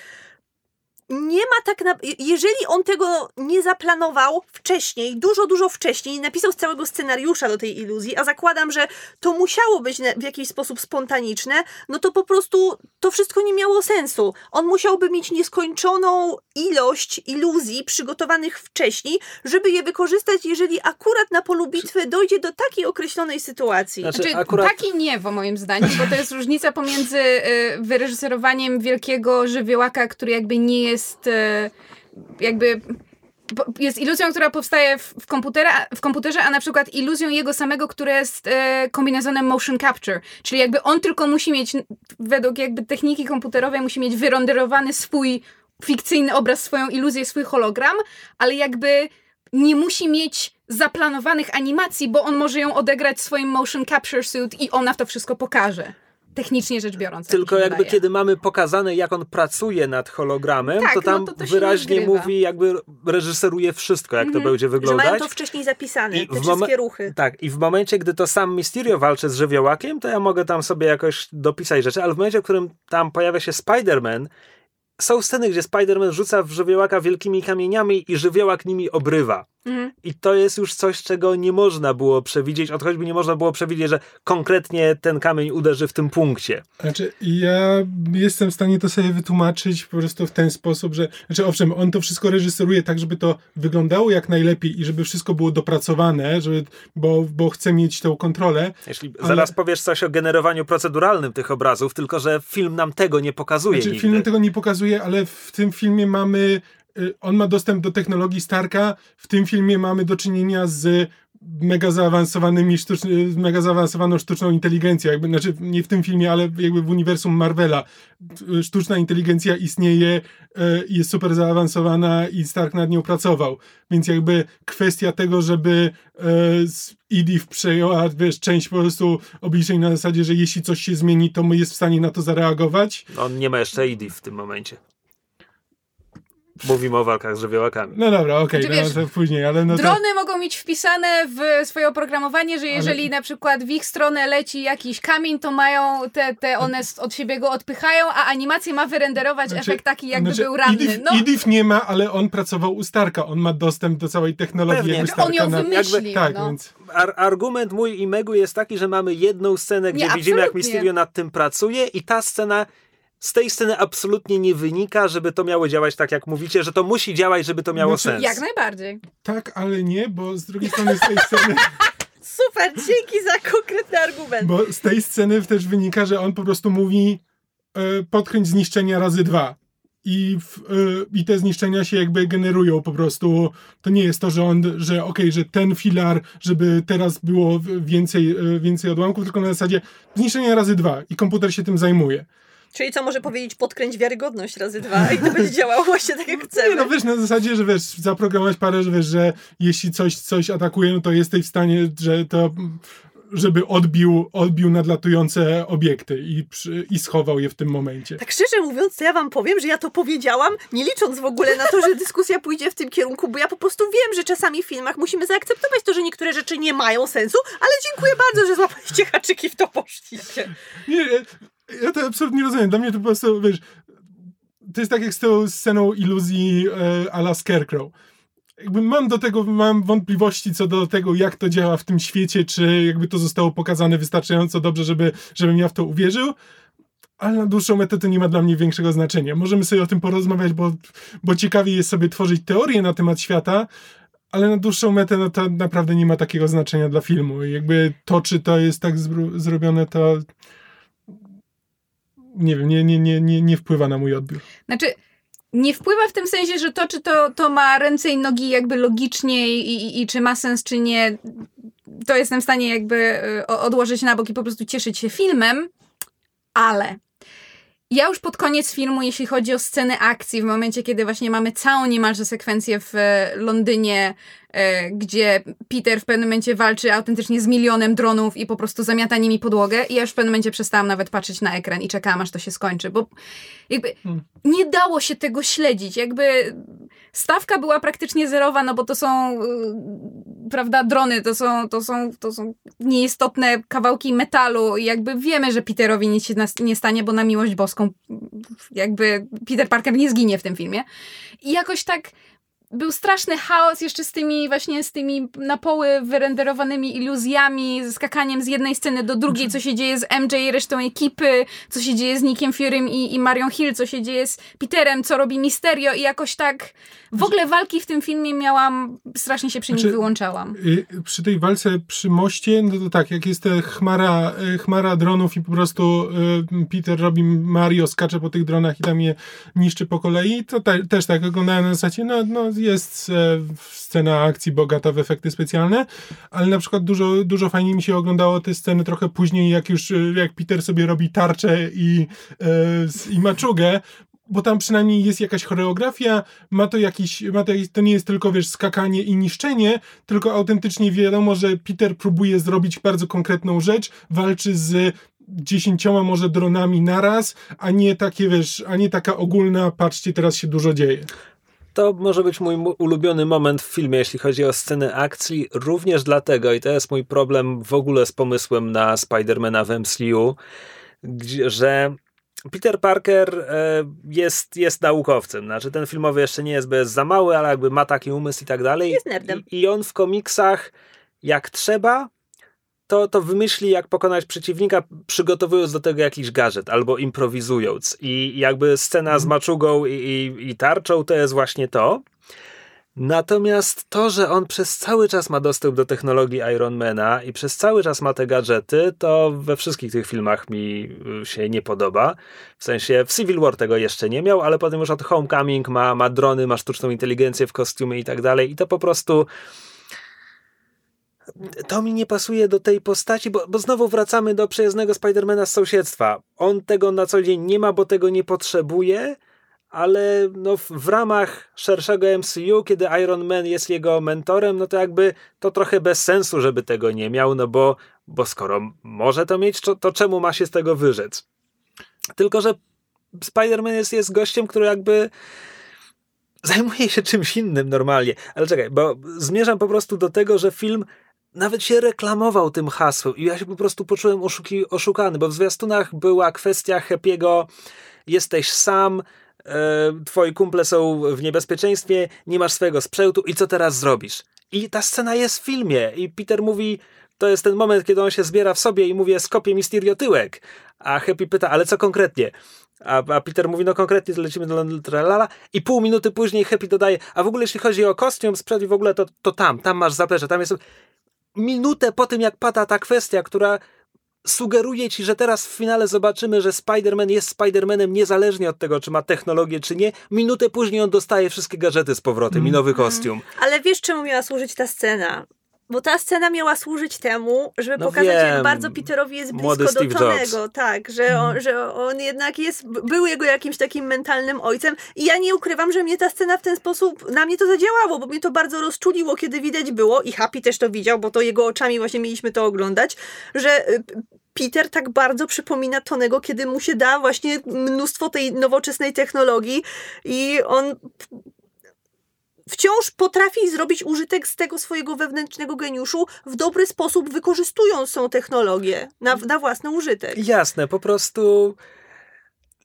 nie ma tak na... Jeżeli on tego nie zaplanował wcześniej, dużo, dużo wcześniej, napisał z całego scenariusza do tej iluzji, a zakładam, że to musiało być w jakiś sposób spontaniczne, no to po prostu to wszystko nie miało sensu. On musiałby mieć nieskończoną ilość iluzji przygotowanych wcześniej, żeby je wykorzystać, jeżeli akurat na polu bitwy dojdzie do takiej określonej sytuacji. Znaczy, znaczy akurat... taki nie, w moim zdaniem, bo to jest różnica pomiędzy y, wyreżyserowaniem wielkiego żywiołaka, który jakby nie jest jest e, jakby jest iluzją, która powstaje w, w, w komputerze, a na przykład iluzją jego samego, która jest e, kombinezonem motion capture. Czyli jakby on tylko musi mieć, według jakby techniki komputerowej, musi mieć wyrenderowany swój fikcyjny obraz, swoją iluzję, swój hologram, ale jakby nie musi mieć zaplanowanych animacji, bo on może ją odegrać swoim motion capture suit i ona to wszystko pokaże technicznie rzecz biorąc. Tylko jakby wydaje. kiedy mamy pokazane, jak on pracuje nad hologramem, tak, to tam no to to wyraźnie mówi, jakby reżyseruje wszystko, jak to mhm. będzie wyglądać. Że mają to wcześniej zapisane, I te wszystkie ruchy. Tak, i w momencie, gdy to sam Mysterio walczy z żywiołakiem, to ja mogę tam sobie jakoś dopisać rzeczy, ale w momencie, w którym tam pojawia się Spider-Man są sceny, gdzie Spider-Man rzuca w żywiołaka wielkimi kamieniami i żywiołak nimi obrywa. Mhm. I to jest już coś, czego nie można było przewidzieć, od choćby nie można było przewidzieć, że konkretnie ten kamień uderzy w tym punkcie. Znaczy, ja jestem w stanie to sobie wytłumaczyć po prostu w ten sposób, że, znaczy owszem, on to wszystko reżyseruje tak, żeby to wyglądało jak najlepiej i żeby wszystko było dopracowane, żeby, bo, bo chce mieć tą kontrolę. Jeśli ale... zaraz powiesz coś o generowaniu proceduralnym tych obrazów, tylko że film nam tego nie pokazuje. Znaczy, film nam tego nie pokazuje, ale w tym filmie mamy on ma dostęp do technologii Starka. W tym filmie mamy do czynienia z mega zaawansowanymi sztuczny, mega zaawansowaną sztuczną inteligencją, jakby, znaczy nie w tym filmie, ale jakby w uniwersum Marvela. Sztuczna inteligencja istnieje y, jest super zaawansowana i Stark nad nią pracował. Więc jakby kwestia tego, żeby y, Edith przejęła, wiesz, część po prostu obliczeń na zasadzie, że jeśli coś się zmieni, to jest w stanie na to zareagować. On nie ma jeszcze Edith w tym momencie. Mówimy o walkach z żywiołakami. No dobra, okej, Znaczy, okay, no, to później, ale no to... Drony mogą mieć wpisane w swoje oprogramowanie, że jeżeli Ale- na przykład w ich stronę leci jakiś kamień, to mają te, te one od siebie go odpychają, a animację ma wyrenderować Znaczy- efekt taki, jakby znaczy, był ranny. Idif, No, Idif nie ma, ale on pracował u Starka. On ma dostęp do całej technologii Pewnie. jakby On Starka. on ją na... wymyślił. Tak, no. więc... Ar argument mój i Megu jest taki, że mamy jedną scenę, gdzie Nie, widzimy, jak absolutnie. Mysterio nad tym pracuje i ta scena z tej sceny absolutnie nie wynika, żeby to miało działać tak, jak mówicie, że to musi działać, żeby to miało Znaczy, sens. Jak najbardziej. Tak, ale nie, bo z drugiej strony z tej sceny... Super, dzięki za konkretny argument. Bo z tej sceny też wynika, że on po prostu mówi e, podkręć zniszczenia razy dwa. I, w, e, I te zniszczenia się jakby generują po prostu. To nie jest to, że on, że okej, że ten filar, żeby teraz było więcej, e, więcej odłamków, tylko na zasadzie zniszczenia razy dwa i komputer się tym zajmuje. Czyli co może powiedzieć, podkręć wiarygodność razy dwa i to będzie działało właśnie tak jak Nie, chcemy. no wiesz, na zasadzie, że wiesz, zaprogramować parę, że wiesz, że jeśli coś, coś atakuje, no to jesteś w stanie, że to żeby odbił, odbił nadlatujące obiekty i, i schował je w tym momencie. Tak szczerze mówiąc, to ja wam powiem, że ja to powiedziałam, nie licząc w ogóle na to, że dyskusja pójdzie w tym kierunku, bo ja po prostu wiem, że czasami w filmach musimy zaakceptować to, że niektóre rzeczy nie mają sensu, ale dziękuję bardzo, że złapaliście haczyki w to poszliście. Nie, ja to absolutnie rozumiem. Dla mnie to po prostu, wiesz, to jest tak jak z tą sceną iluzji e, a la Scarecrow. Jakby mam do tego, mam wątpliwości co do tego, jak to działa w tym świecie, czy jakby to zostało pokazane wystarczająco dobrze, żeby, żebym ja w to uwierzył. Ale na dłuższą metę to nie ma dla mnie większego znaczenia. Możemy sobie o tym porozmawiać, bo, bo ciekawie jest sobie tworzyć teorie na temat świata, ale na dłuższą metę no to naprawdę nie ma takiego znaczenia dla filmu. Jakby to, czy to jest tak zrobione, to nie wiem, nie, nie, nie, nie, nie wpływa na mój odbiór. Znaczy, nie wpływa w tym sensie, że to, czy to, to ma ręce i nogi jakby logicznie i, i, i czy ma sens, czy nie, to jestem w stanie jakby o- odłożyć na bok i po prostu cieszyć się filmem, ale ja już pod koniec filmu, jeśli chodzi o sceny akcji, w momencie, kiedy właśnie mamy całą niemalże sekwencję w e, Londynie, e, gdzie Peter w pewnym momencie walczy autentycznie z milionem dronów i po prostu zamiata nimi podłogę i ja już w pewnym momencie przestałam nawet patrzeć na ekran i czekałam, aż to się skończy, bo jakby Hmm. nie dało się tego śledzić, jakby stawka była praktycznie zerowa, no bo to są y, prawda, drony, to są, to są, to są nieistotne kawałki metalu i jakby wiemy, że Peterowi nic się nie stanie, bo na miłość boską jakby Peter Parker nie zginie w tym filmie. I jakoś tak był straszny chaos jeszcze z tymi właśnie z tymi na poły wyrenderowanymi iluzjami, ze skakaniem z jednej sceny do drugiej, co się dzieje z MJ i resztą ekipy, co się dzieje z Nickiem Furym i, i Marion Hill, co się dzieje z Peterem, co robi Misterio i jakoś tak w ogóle walki w tym filmie miałam, strasznie się przy nich Znaczy- wyłączałam. Y, Przy tej walce przy moście, no to tak, jak jest chmara, y, chmara dronów i po prostu y, Peter robi Mario, skacze po tych dronach i tam je niszczy po kolei, to te, też tak oglądałem na zasadzie, no, no jest e, scena akcji bogata w efekty specjalne, ale na przykład dużo, dużo fajniej mi się oglądało te sceny trochę później, jak już, y, jak Peter sobie robi tarczę i, e, i maczugę, bo tam przynajmniej jest jakaś choreografia, ma to jakiś, ma to, to nie jest tylko, wiesz, skakanie i niszczenie, tylko autentycznie wiadomo, że Peter próbuje zrobić bardzo konkretną rzecz, walczy z dziesięcioma może dronami naraz, a nie takie, wiesz, a nie taka ogólna, patrzcie, teraz się dużo dzieje. To może być mój ulubiony moment w filmie, jeśli chodzi o sceny akcji, również dlatego, i to jest mój problem w ogóle z pomysłem na Spidermana w MCU, gdzie, że Peter Parker e, jest, jest naukowcem. Znaczy, ten filmowy jeszcze nie jest, bo jest za mały, ale jakby ma taki umysł i tak dalej. Jest nerdem. I, I on w komiksach, jak trzeba, to, to wymyśli, jak pokonać przeciwnika, przygotowując do tego jakiś gadżet albo improwizując. I jakby scena z maczugą i, i, i tarczą to jest właśnie to. Natomiast to, że on przez cały czas ma dostęp do technologii Ironmana i przez cały czas ma te gadżety, to we wszystkich tych filmach mi y, się nie podoba. W sensie w Civil War tego jeszcze nie miał, ale potem już od Homecoming ma, ma drony, ma sztuczną inteligencję w kostiumie i tak dalej. I to po prostu to mi nie pasuje do tej postaci, bo, bo znowu wracamy do przyjaznego Spidermana z sąsiedztwa. On tego na co dzień nie ma, bo tego nie potrzebuje, ale no w, w ramach szerszego MCU, kiedy Iron Man jest jego mentorem, no to jakby to trochę bez sensu, żeby tego nie miał, no bo, bo skoro może to mieć, to, to czemu ma się z tego wyrzec? Tylko, że Spider-Man jest, jest gościem, który jakby zajmuje się czymś innym normalnie. Ale czekaj, bo zmierzam po prostu do tego, że film nawet się reklamował tym hasłem i ja się po prostu poczułem oszuki, oszukany, bo w zwiastunach była kwestia Happy'ego jesteś sam, e, twoi kumple są w niebezpieczeństwie, nie masz swojego sprzętu i co teraz zrobisz? I ta scena jest w filmie i Peter mówi, to jest ten moment, kiedy on się zbiera w sobie i mówi, skopie Mysterio tyłek. A Happy pyta, ale co konkretnie? A, a Peter mówi, no konkretnie to lecimy do tralala i pół minuty później Happy dodaje, a w ogóle jeśli chodzi o kostium, sprzęt i w ogóle to, to tam, tam masz zaplecze, tam jest... Minutę po tym, jak pada ta kwestia, która sugeruje ci, że teraz w finale zobaczymy, że Spider-Man jest Spider-Manem niezależnie od tego, czy ma technologię, czy nie. Minutę później on dostaje wszystkie gadżety z powrotem mm. i nowy kostium. Ale wiesz, czemu miała służyć ta scena? Bo ta scena miała służyć temu, żeby no pokazać, wiem. jak bardzo Peterowi jest blisko do Tonego. Tak, że on, mhm. że on jednak jest, był jego jakimś takim mentalnym ojcem. I ja nie ukrywam, że mnie ta scena w ten sposób, na mnie to zadziałało, bo mnie to bardzo rozczuliło, kiedy widać było, i Happy też to widział, bo to jego oczami właśnie mieliśmy to oglądać, że y, Peter tak bardzo przypomina Tonego, kiedy mu się da właśnie mnóstwo tej nowoczesnej technologii i on wciąż potrafi zrobić użytek z tego swojego wewnętrznego geniuszu w dobry sposób, wykorzystując tą technologię na, na własny użytek. Jasne, po prostu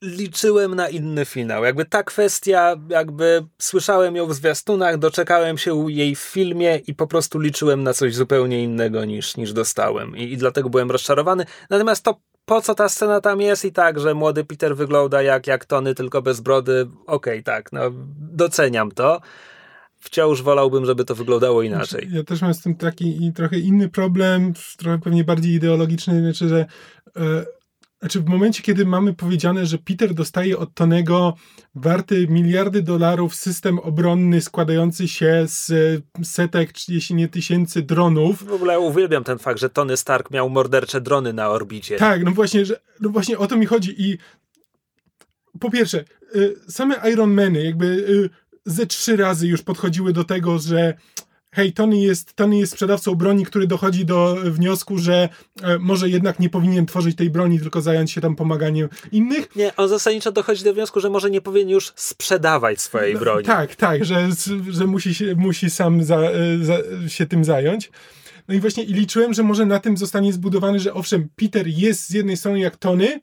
liczyłem na inny finał. Jakby ta kwestia, jakby słyszałem ją w zwiastunach, doczekałem się jej w filmie i po prostu liczyłem na coś zupełnie innego niż, niż dostałem. I, I dlatego byłem rozczarowany. Natomiast to po co ta scena tam jest i tak, że młody Peter wygląda jak, jak Tony, tylko bez brody, okej, okay, tak, no doceniam to wciąż wolałbym, żeby to wyglądało inaczej. Ja też mam z tym taki trochę inny problem, trochę pewnie bardziej ideologiczny, znaczy, że e, znaczy w momencie, kiedy mamy powiedziane, że Peter dostaje od Tonego warty miliardy dolarów system obronny składający się z setek, jeśli nie tysięcy dronów. W ogóle uwielbiam ten fakt, że Tony Stark miał mordercze drony na orbicie. Tak, no właśnie, że, no właśnie o to mi chodzi i po pierwsze, y, same Iron Many, jakby ze trzy razy już podchodziły do tego, że hej, Tony jest, Tony jest sprzedawcą broni, który dochodzi do wniosku, że e, może jednak nie powinien tworzyć tej broni, tylko zająć się tam pomaganiem innych. Nie, on zasadniczo dochodzi do wniosku, że może nie powinien już sprzedawać swojej no, broni. Tak, tak, że, że musi, się, musi sam za, e, za, się tym zająć. No i właśnie i liczyłem, że może na tym zostanie zbudowany, że owszem, Peter jest z jednej strony jak Tony,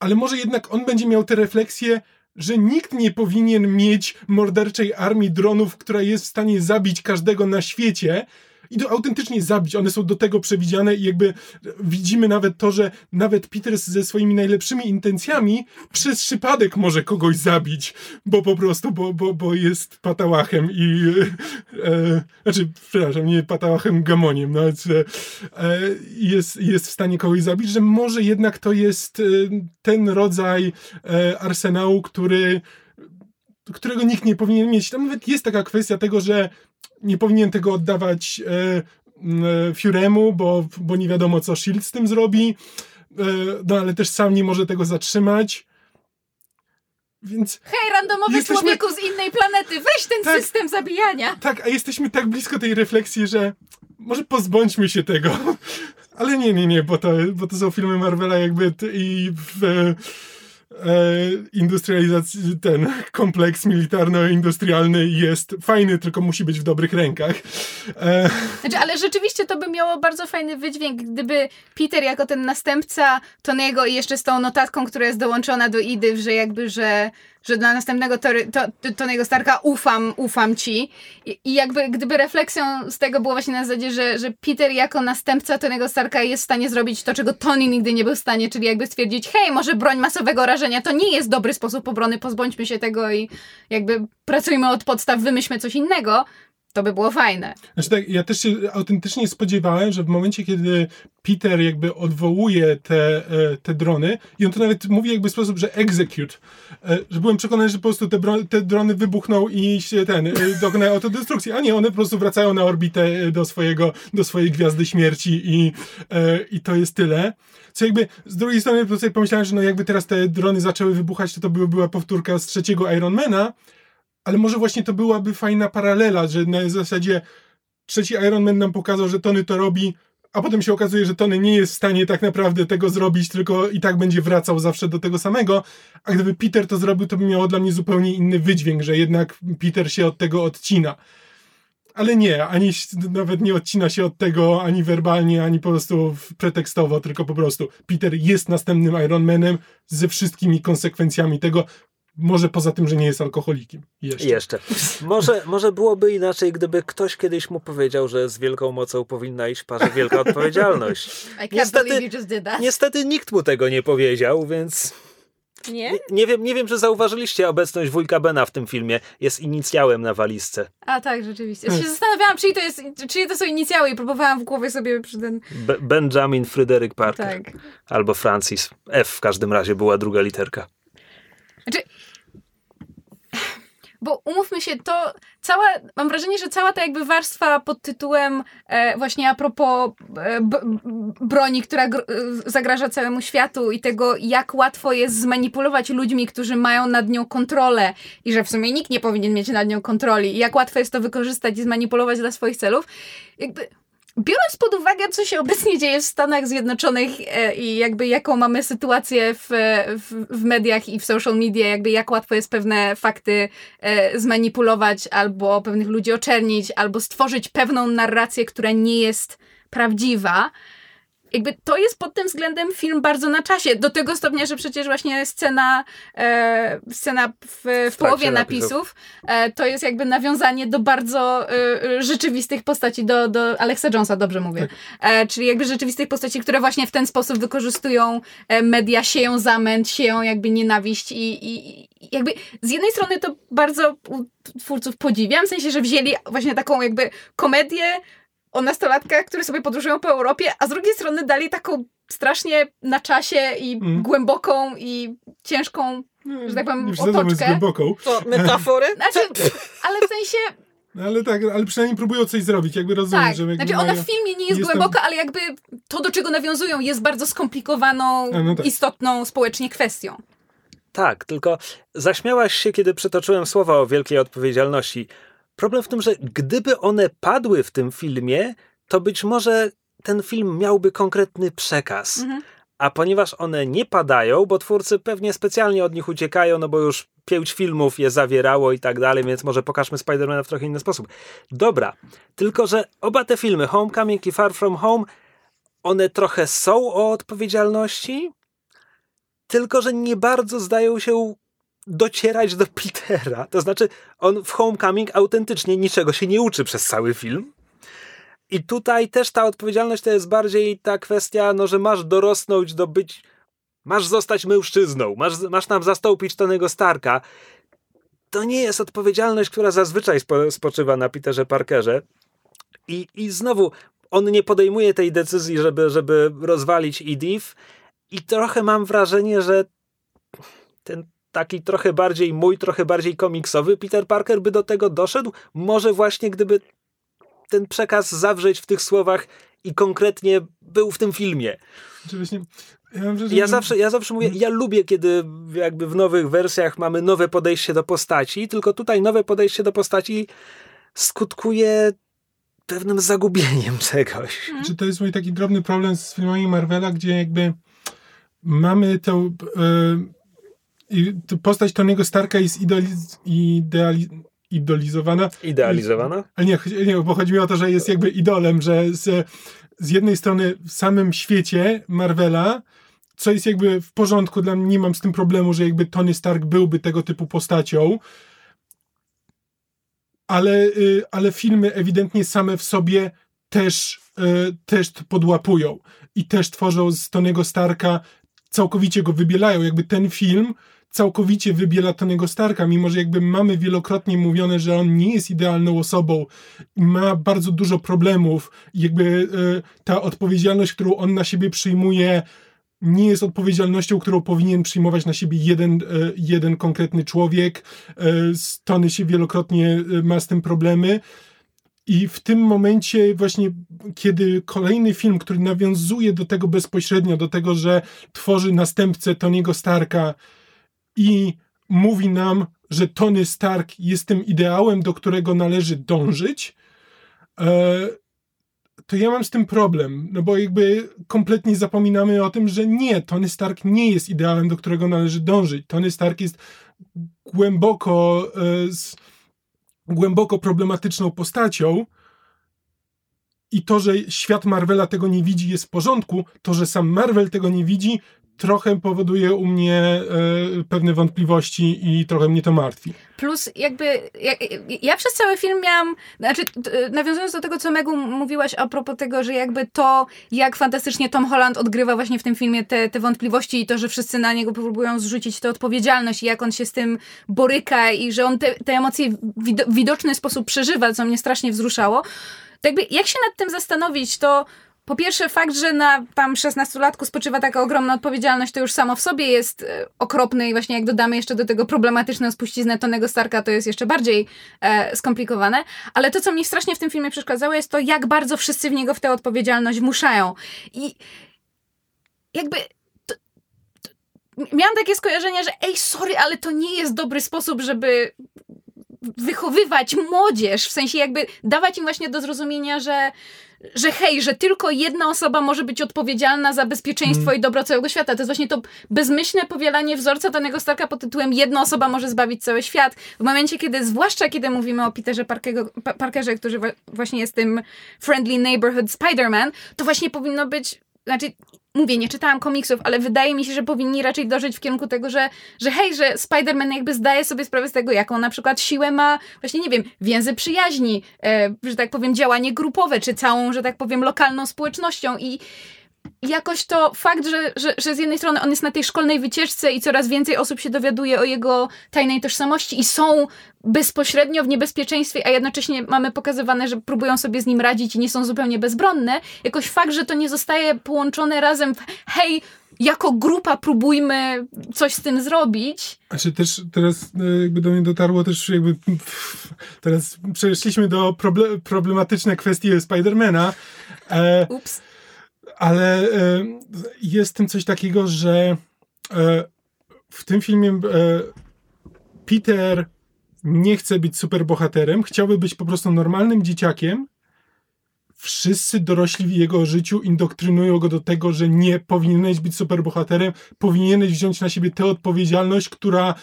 ale może jednak on będzie miał te refleksje, że nikt nie powinien mieć morderczej armii dronów, która jest w stanie zabić każdego na świecie, i to autentycznie zabić. One są do tego przewidziane i jakby widzimy nawet to, że nawet Peter ze swoimi najlepszymi intencjami przez przypadek może kogoś zabić, bo po prostu, bo, bo, bo jest patałachem i e znaczy, przepraszam, nie patałachem, gamoniem, no, e, jest, jest w stanie kogoś zabić, że może jednak to jest e, ten rodzaj e, arsenału, który którego nikt nie powinien mieć. Tam nawet jest taka kwestia tego, że nie powinien tego oddawać e, e, Furemu, bo, bo nie wiadomo, co Shield z tym zrobi. E, no ale też sam nie może tego zatrzymać. Więc Hej, randomowy jesteśmy... człowieku z innej planety, weź ten tak, system zabijania. Tak, a jesteśmy tak blisko tej refleksji, że może pozbądźmy się tego. Ale nie, nie, nie, bo to, bo to są filmy Marvela jakby i w, industrializacji, ten kompleks militarno-industrialny jest fajny, tylko musi być w dobrych rękach. E, znaczy, ale rzeczywiście to by miało bardzo fajny wydźwięk, gdyby Peter jako ten następca Tony'ego i jeszcze z tą notatką, która jest dołączona do Idy, że jakby, że że dla następnego Tory, to, Tonego Starka ufam, ufam ci. I, I, jakby gdyby refleksją z tego było właśnie na zasadzie, że, że Peter jako następca Tonego Starka jest w stanie zrobić to, czego Tony nigdy nie był w stanie, czyli jakby stwierdzić, hej, może broń masowego rażenia to nie jest dobry sposób obrony, pozbądźmy się tego i jakby pracujmy od podstaw, wymyślmy coś innego, to by było fajne. Znaczy tak, ja też się autentycznie spodziewałem, że w momencie, kiedy Peter jakby odwołuje te, e, te drony i on to nawet mówi jakby w sposób, że execute, e, że byłem przekonany, że po prostu te, te drony wybuchną i się ten, e, dokonają autodestrukcji, a nie, one po prostu wracają na orbitę do swojego, do swojej gwiazdy śmierci i, i to jest tyle. Co jakby z drugiej strony po sobie pomyślałem, że no jakby teraz te drony zaczęły wybuchać, to to by była powtórka z trzeciego Ironmana, ale może właśnie to byłaby fajna paralela, że na zasadzie trzeci Iron Man nam pokazał, że Tony to robi, a potem się okazuje, że Tony nie jest w stanie tak naprawdę tego zrobić, tylko i tak będzie wracał zawsze do tego samego, a gdyby Peter to zrobił, to by miało dla mnie zupełnie inny wydźwięk, że jednak Peter się od tego odcina. Ale nie, ani nawet nie odcina się od tego ani werbalnie, ani po prostu pretekstowo, tylko po prostu Peter jest następnym Iron Manem ze wszystkimi konsekwencjami tego, może poza tym, że nie jest alkoholikiem. Jeszcze. Jeszcze. Może, może byłoby inaczej, gdyby ktoś kiedyś mu powiedział, że z wielką mocą powinna iść parze wielka odpowiedzialność. niestety, niestety nikt mu tego nie powiedział, więc... Nie? nie? Nie, wiem, nie wiem, czy zauważyliście obecność wujka Bena w tym filmie. Jest inicjałem na walizce. A tak, rzeczywiście. Ja się zastanawiałam, czyje to, jest, czyje to są inicjały i próbowałam w głowie sobie przy ten... Be Benjamin Fryderyk Parker. Tak. Albo Francis. F w każdym razie była druga literka. Znaczy, bo umówmy się, to cała, mam wrażenie, że cała ta jakby warstwa pod tytułem e, właśnie a propos e, b, broni, która gr, e, zagraża całemu światu i tego, jak łatwo jest zmanipulować ludźmi, którzy mają nad nią kontrolę i że w sumie nikt nie powinien mieć nad nią kontroli i jak łatwo jest to wykorzystać i zmanipulować dla swoich celów, jakby Biorąc pod uwagę, co się obecnie dzieje w Stanach Zjednoczonych e, i jakby jaką mamy sytuację w, w, w, mediach i w social media, jakby jak łatwo jest pewne fakty e, zmanipulować albo pewnych ludzi oczernić, albo stworzyć pewną narrację, która nie jest prawdziwa, jakby to jest pod tym względem film bardzo na czasie. Do tego stopnia, że przecież właśnie scena, e, scena w, w połowie napisów, napisów e, to jest jakby nawiązanie do bardzo e, rzeczywistych postaci, do, do Alexa Jonesa, dobrze mówię. Tak. E, czyli jakby rzeczywistych postaci, które właśnie w ten sposób wykorzystują e, media, sieją zamęt, sieją jakby nienawiść i, i, jakby z jednej strony to bardzo twórców podziwiam, w sensie, że wzięli właśnie taką jakby komedię, o nastolatkach, które sobie podróżują po Europie, a z drugiej strony dali taką strasznie na czasie i mm. głęboką i ciężką, że tak powiem, nie otoczkę. głęboką. To metafory? Znaczy, ale w sensie... No ale tak, ale przynajmniej próbują coś zrobić, jakby rozumiem, tak. że... Jakby znaczy ona w filmie nie jest, jest głęboka, tam... ale jakby to, do czego nawiązują, jest bardzo skomplikowaną, no tak. istotną społecznie kwestią. Tak, tylko zaśmiałaś się, kiedy przytoczyłem słowa o wielkiej odpowiedzialności. Problem w tym, że gdyby one padły w tym filmie, to być może ten film miałby konkretny przekaz. Mhm. A ponieważ one nie padają, bo twórcy pewnie specjalnie od nich uciekają, no bo już pięć filmów je zawierało i tak dalej, więc może pokażmy Spidermana w trochę inny sposób. Dobra, tylko że oba te filmy, Homecoming i Far From Home, one trochę są o odpowiedzialności, tylko że nie bardzo zdają się docierać do Petera. To znaczy, on w Homecoming autentycznie niczego się nie uczy przez cały film. I tutaj też ta odpowiedzialność to jest bardziej ta kwestia, no, że masz dorosnąć do być. Masz zostać mężczyzną, masz, masz nam zastąpić Tonego Starka. To nie jest odpowiedzialność, która zazwyczaj spo, spoczywa na Peterze Parkerze. I, I znowu, on nie podejmuje tej decyzji, żeby, żeby rozwalić Edith. I trochę mam wrażenie, że ten taki trochę bardziej mój, trochę bardziej komiksowy Peter Parker by do tego doszedł? Może właśnie gdyby ten przekaz zawrzeć w tych słowach i konkretnie był w tym filmie. Oczywiście. Ja, wrażenie, ja, zawsze, ja zawsze mówię, ja lubię, kiedy jakby w nowych wersjach mamy nowe podejście do postaci, tylko tutaj nowe podejście do postaci skutkuje pewnym zagubieniem czegoś. Hmm. Czy to jest mój taki drobny problem z filmami Marvela, gdzie jakby mamy tę i postać Tony'ego Starka jest idealiz ideali idolizowana. Idealizowana? Ale nie, nie, bo chodzi mi o to, że jest jakby idolem, że z, z jednej strony w samym świecie Marvela, co jest jakby w porządku, dla mnie nie mam z tym problemu, że jakby Tony Stark byłby tego typu postacią, ale, y, ale filmy ewidentnie same w sobie też, y, też podłapują i też tworzą z Tony'ego Starka, całkowicie go wybielają. Jakby ten film całkowicie wybiela Tonego Starka, mimo że jakby mamy wielokrotnie mówione, że on nie jest idealną osobą ma bardzo dużo problemów. Jakby y, ta odpowiedzialność, którą on na siebie przyjmuje, nie jest odpowiedzialnością, którą powinien przyjmować na siebie jeden, e, jeden konkretny człowiek. Tony się wielokrotnie ma z tym problemy. I w tym momencie, właśnie kiedy kolejny film, który nawiązuje do tego bezpośrednio, do tego, że tworzy następcę Tony'ego Starka, i mówi nam, że Tony Stark jest tym ideałem, do którego należy dążyć, e, to ja mam z tym problem, no bo jakby kompletnie zapominamy o tym, że nie, Tony Stark nie jest ideałem, do którego należy dążyć. Tony Stark jest głęboko, e, z, głęboko problematyczną postacią, i to, że świat Marvela tego nie widzi, jest w porządku. To, że sam Marvel tego nie widzi, trochę powoduje u mnie e, pewne wątpliwości i trochę mnie to martwi. Plus jakby, ja, ja, przez cały film miałam, znaczy nawiązując do tego, co Megu mówiłaś a propos tego, że jakby to, jak fantastycznie Tom Holland odgrywa właśnie w tym filmie te, te wątpliwości i to, że wszyscy na niego próbują zrzucić tę odpowiedzialność i jak on się z tym boryka i że on te, te emocje w widoczny sposób przeżywa, co mnie strasznie wzruszało, to jakby jak się nad tym zastanowić, to po pierwsze, fakt, że na tam 16-latku spoczywa taka ogromna odpowiedzialność, to już samo w sobie jest e, okropne i właśnie jak dodamy jeszcze do tego problematyczną spuściznę Tonego Starka, to jest jeszcze bardziej e, skomplikowane. Ale to, co mi strasznie w tym filmie przeszkadzało, jest to, jak bardzo wszyscy w niego w tę odpowiedzialność muszają. I jakby miałam takie skojarzenie, że ej, sorry, ale to nie jest dobry sposób, żeby wychowywać młodzież, w sensie jakby dawać im właśnie do zrozumienia, że że hej, że tylko jedna osoba może być odpowiedzialna za bezpieczeństwo mm. i dobro całego świata. To jest właśnie to bezmyślne powielanie wzorca danego Starka pod tytułem jedna osoba może zbawić cały świat. W momencie, kiedy, zwłaszcza kiedy mówimy o Peterze Parkerze, Parkerze który właśnie jest tym friendly neighborhood Spider-Man, to właśnie powinno być znaczy mówię, nie czytałam komiksów, ale wydaje mi się, że powinni raczej dążyć w kierunku tego, że, że hej, że Spider-Man jakby zdaje sobie sprawę z tego, jaką na przykład siłę ma, właśnie nie wiem, więzy przyjaźni, e, że tak powiem, działanie grupowe, czy całą, że tak powiem, lokalną społecznością i jakoś to fakt, że, że, że z jednej strony on jest na tej szkolnej wycieczce i coraz więcej osób się dowiaduje o jego tajnej tożsamości i są bezpośrednio w niebezpieczeństwie, a jednocześnie mamy pokazywane, że próbują sobie z nim radzić i nie są zupełnie bezbronne, jakoś fakt, że to nie zostaje połączone razem w hej, jako grupa próbujmy coś z tym zrobić. Znaczy też teraz e, jakby do mnie dotarło też jakby teraz przeszliśmy do proble problematyczne kwestie Spidermana. E, Ups ale e, jest tym coś takiego, że e, w tym filmie e, Peter nie chce być superbohaterem, chciałby być po prostu normalnym dzieciakiem. Wszyscy dorośli w jego życiu indoktrynują go do tego, że nie powinieneś być superbohaterem, powinieneś wziąć na siebie tę odpowiedzialność, która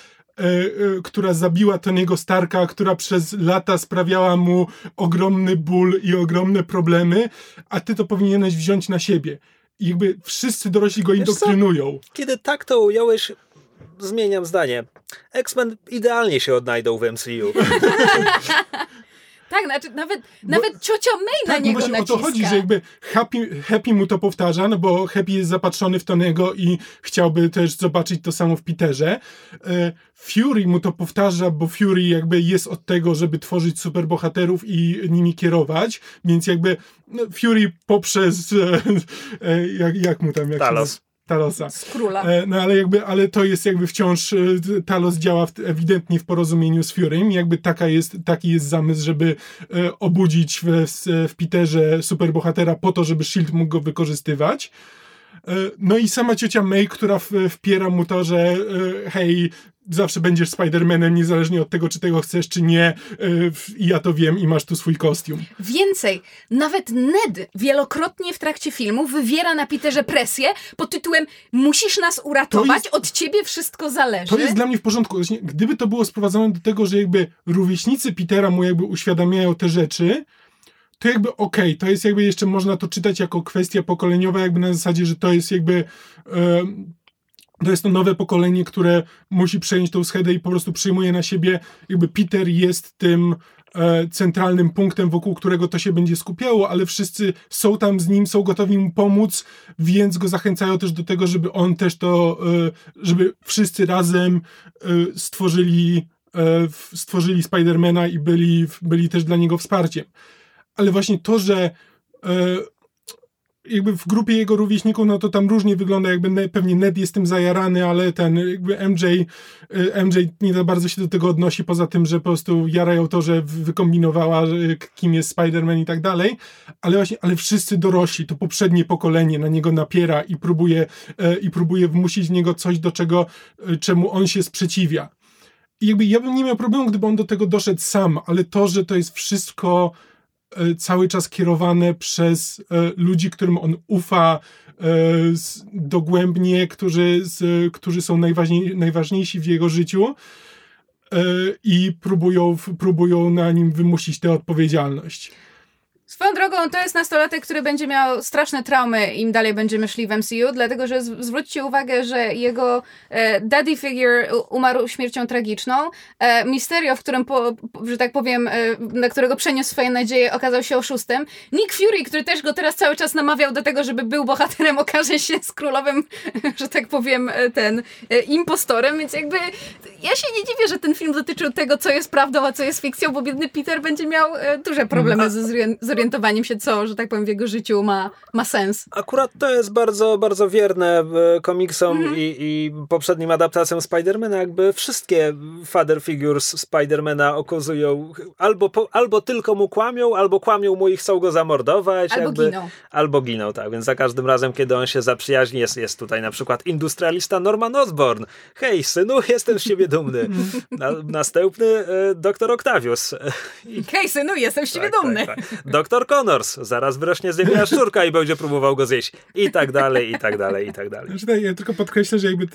która zabiła Tony'ego Starka, która przez lata sprawiała mu ogromny ból i ogromne problemy, a ty to powinieneś wziąć na siebie. I jakby wszyscy dorośli go indoktrynują. Kiedy tak to ująłeś, zmieniam zdanie. X-Men idealnie się odnajdą w MCU. Tak, znaczy nawet, bo, nawet ciocia May tak, na niego no naciska. o to chodzi, że jakby happy, happy mu to powtarza, no bo Happy jest zapatrzony w Tonego i chciałby też zobaczyć to samo w Peterze. E, Fury mu to powtarza, bo Fury jakby jest od tego, żeby tworzyć superbohaterów i nimi kierować, więc jakby no, Fury poprzez e, e, jak, jak mu tam... Jak Talos. Talosa. Z króla. E, no ale jakby, ale to jest jakby wciąż, e, Talos działa w, ewidentnie w porozumieniu z Furym, jakby taka jest, taki jest zamysł, żeby e, obudzić w, w Peterze superbohatera po to, żeby S.H.I.E.L.D. mógł go wykorzystywać. No i sama ciocia May, która wpiera mu to, że hej, zawsze będziesz Spider-Manem, niezależnie od tego, czy tego chcesz, czy nie. I ja to wiem i masz tu swój kostium. Więcej, nawet Ned wielokrotnie w trakcie filmu wywiera na Peterze presję pod tytułem musisz nas uratować, jest, od ciebie wszystko zależy. To jest dla mnie w porządku. Gdyby to było sprowadzone do tego, że jakby rówieśnicy Petera mu jakby uświadamiają te rzeczy, to jakby okej, okay, to jest jakby jeszcze można to czytać jako kwestia pokoleniowa, jakby na zasadzie, że to jest jakby to jest to nowe pokolenie, które musi przejąć tą schedę i po prostu przyjmuje na siebie, jakby Peter jest tym e, centralnym punktem, wokół którego to się będzie skupiało, ale wszyscy są tam z nim, są gotowi mu pomóc, więc go zachęcają też do tego, żeby on też to, e, żeby wszyscy razem e, stworzyli, e, stworzyli Spidermana i byli, byli też dla niego wsparciem. Ale właśnie to, że e, jakby w grupie jego rówieśników, no to tam różnie wygląda, jakby pewnie Ned jest tym zajarany, ale ten jakby MJ, e, MJ nie za bardzo się do tego odnosi, poza tym, że po prostu jarają to, że wykombinowała, kim jest Spider-Man i tak dalej, ale właśnie, ale wszyscy dorośli, to poprzednie pokolenie na niego napiera i próbuje, e, i próbuje wmusić w niego coś, do czego, czemu on się sprzeciwia. I jakby ja bym nie miał problemu, gdyby on do tego doszedł sam, ale to, że to jest wszystko e, cały czas kierowane przez e, ludzi, którym on ufa e, dogłębnie, którzy, którzy są najważniej, najważniejsi w jego życiu i próbują, próbują na nim wymusić tę odpowiedzialność. Swoją drogą, to jest nastolatek, który będzie miał straszne traumy, im dalej będziemy szli w MCU, dlatego że zwróćcie uwagę, że jego e, daddy figure umarł śmiercią tragiczną. E, Misterio, w którym, po, że tak powiem, e, na którego przeniósł swoje nadzieje, okazał się oszustem. Nick Fury, który też go teraz cały czas namawiał do tego, żeby był bohaterem, okaże się z królowym, że tak powiem, e, ten e, impostorem, więc jakby ja się nie dziwię, że ten film dotyczył tego, co jest prawdą, a co jest fikcją, bo biedny Peter będzie miał e, duże problemy ze zorientowaniem zorientowaniem się, co, że tak powiem, w jego życiu ma, ma sens. Akurat to jest bardzo, bardzo wierne e, komiksom mm -hmm. i, i poprzednim adaptacjom Spidermana. Jakby wszystkie father figures Spidermana okazują albo, po, albo tylko mu kłamią, albo kłamią mu i chcą go zamordować. Albo jakby, giną. Albo giną, tak. Więc za każdym razem, kiedy on się zaprzyjaźni, jest, jest tutaj na przykład industrialista Norman Osborn. Hej, synu, jestem z ciebie dumny. Na, następny e, doktor Octavius. Hej, synu, jestem z ciebie tak, dumny. Tak, tak. Doktor Dr. Connors, zaraz wyrośnie z niego jaszczurka i będzie próbował go zjeść. I tak dalej, i tak dalej, i tak dalej. Znaczy, tak, ja tylko podkreślę, że jakby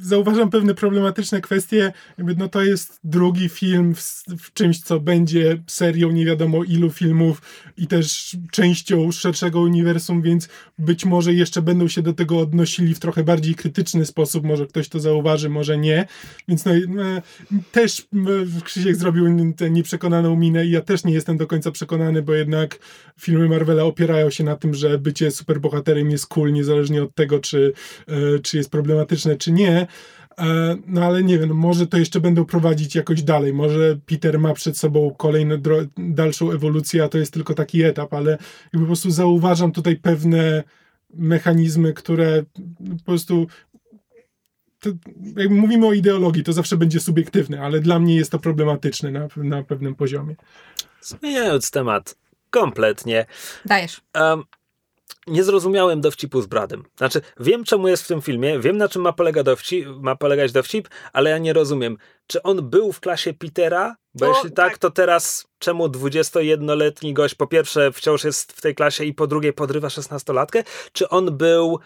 zauważam pewne problematyczne kwestie. Jakby no to jest drugi film w, w czymś, co będzie serią nie wiadomo ilu filmów i też częścią szerszego uniwersum, więc być może jeszcze będą się do tego odnosili w trochę bardziej krytyczny sposób. Może ktoś to zauważy, może nie. Więc no, no też Krzysiek zrobił tę nieprzekonaną minę i ja też nie jestem do końca przekonany, bo jednak filmy Marvela opierają się na tym, że bycie superbohaterem jest cool, niezależnie od tego, czy, e, czy jest problematyczne, czy nie. E, no ale nie wiem, no może to jeszcze będą prowadzić jakoś dalej. Może Peter ma przed sobą kolejną, dalszą ewolucję, a to jest tylko taki etap, ale po prostu zauważam tutaj pewne mechanizmy, które po prostu to, jak mówimy o ideologii, to zawsze będzie subiektywne, ale dla mnie jest to problematyczne na, na pewnym poziomie. Zmieniając temat, kompletnie. Dajesz. Um, nie zrozumiałem dowcipu z Bradem. Znaczy, wiem czemu jest w tym filmie, wiem na czym ma, polega dowcip, ma polegać dowcip, ale ja nie rozumiem, czy on był w klasie Petera? Bo jeśli tak, tak, to teraz czemu 21-letni gość po pierwsze wciąż jest w tej klasie i po drugie podrywa 16-latkę? Czy on był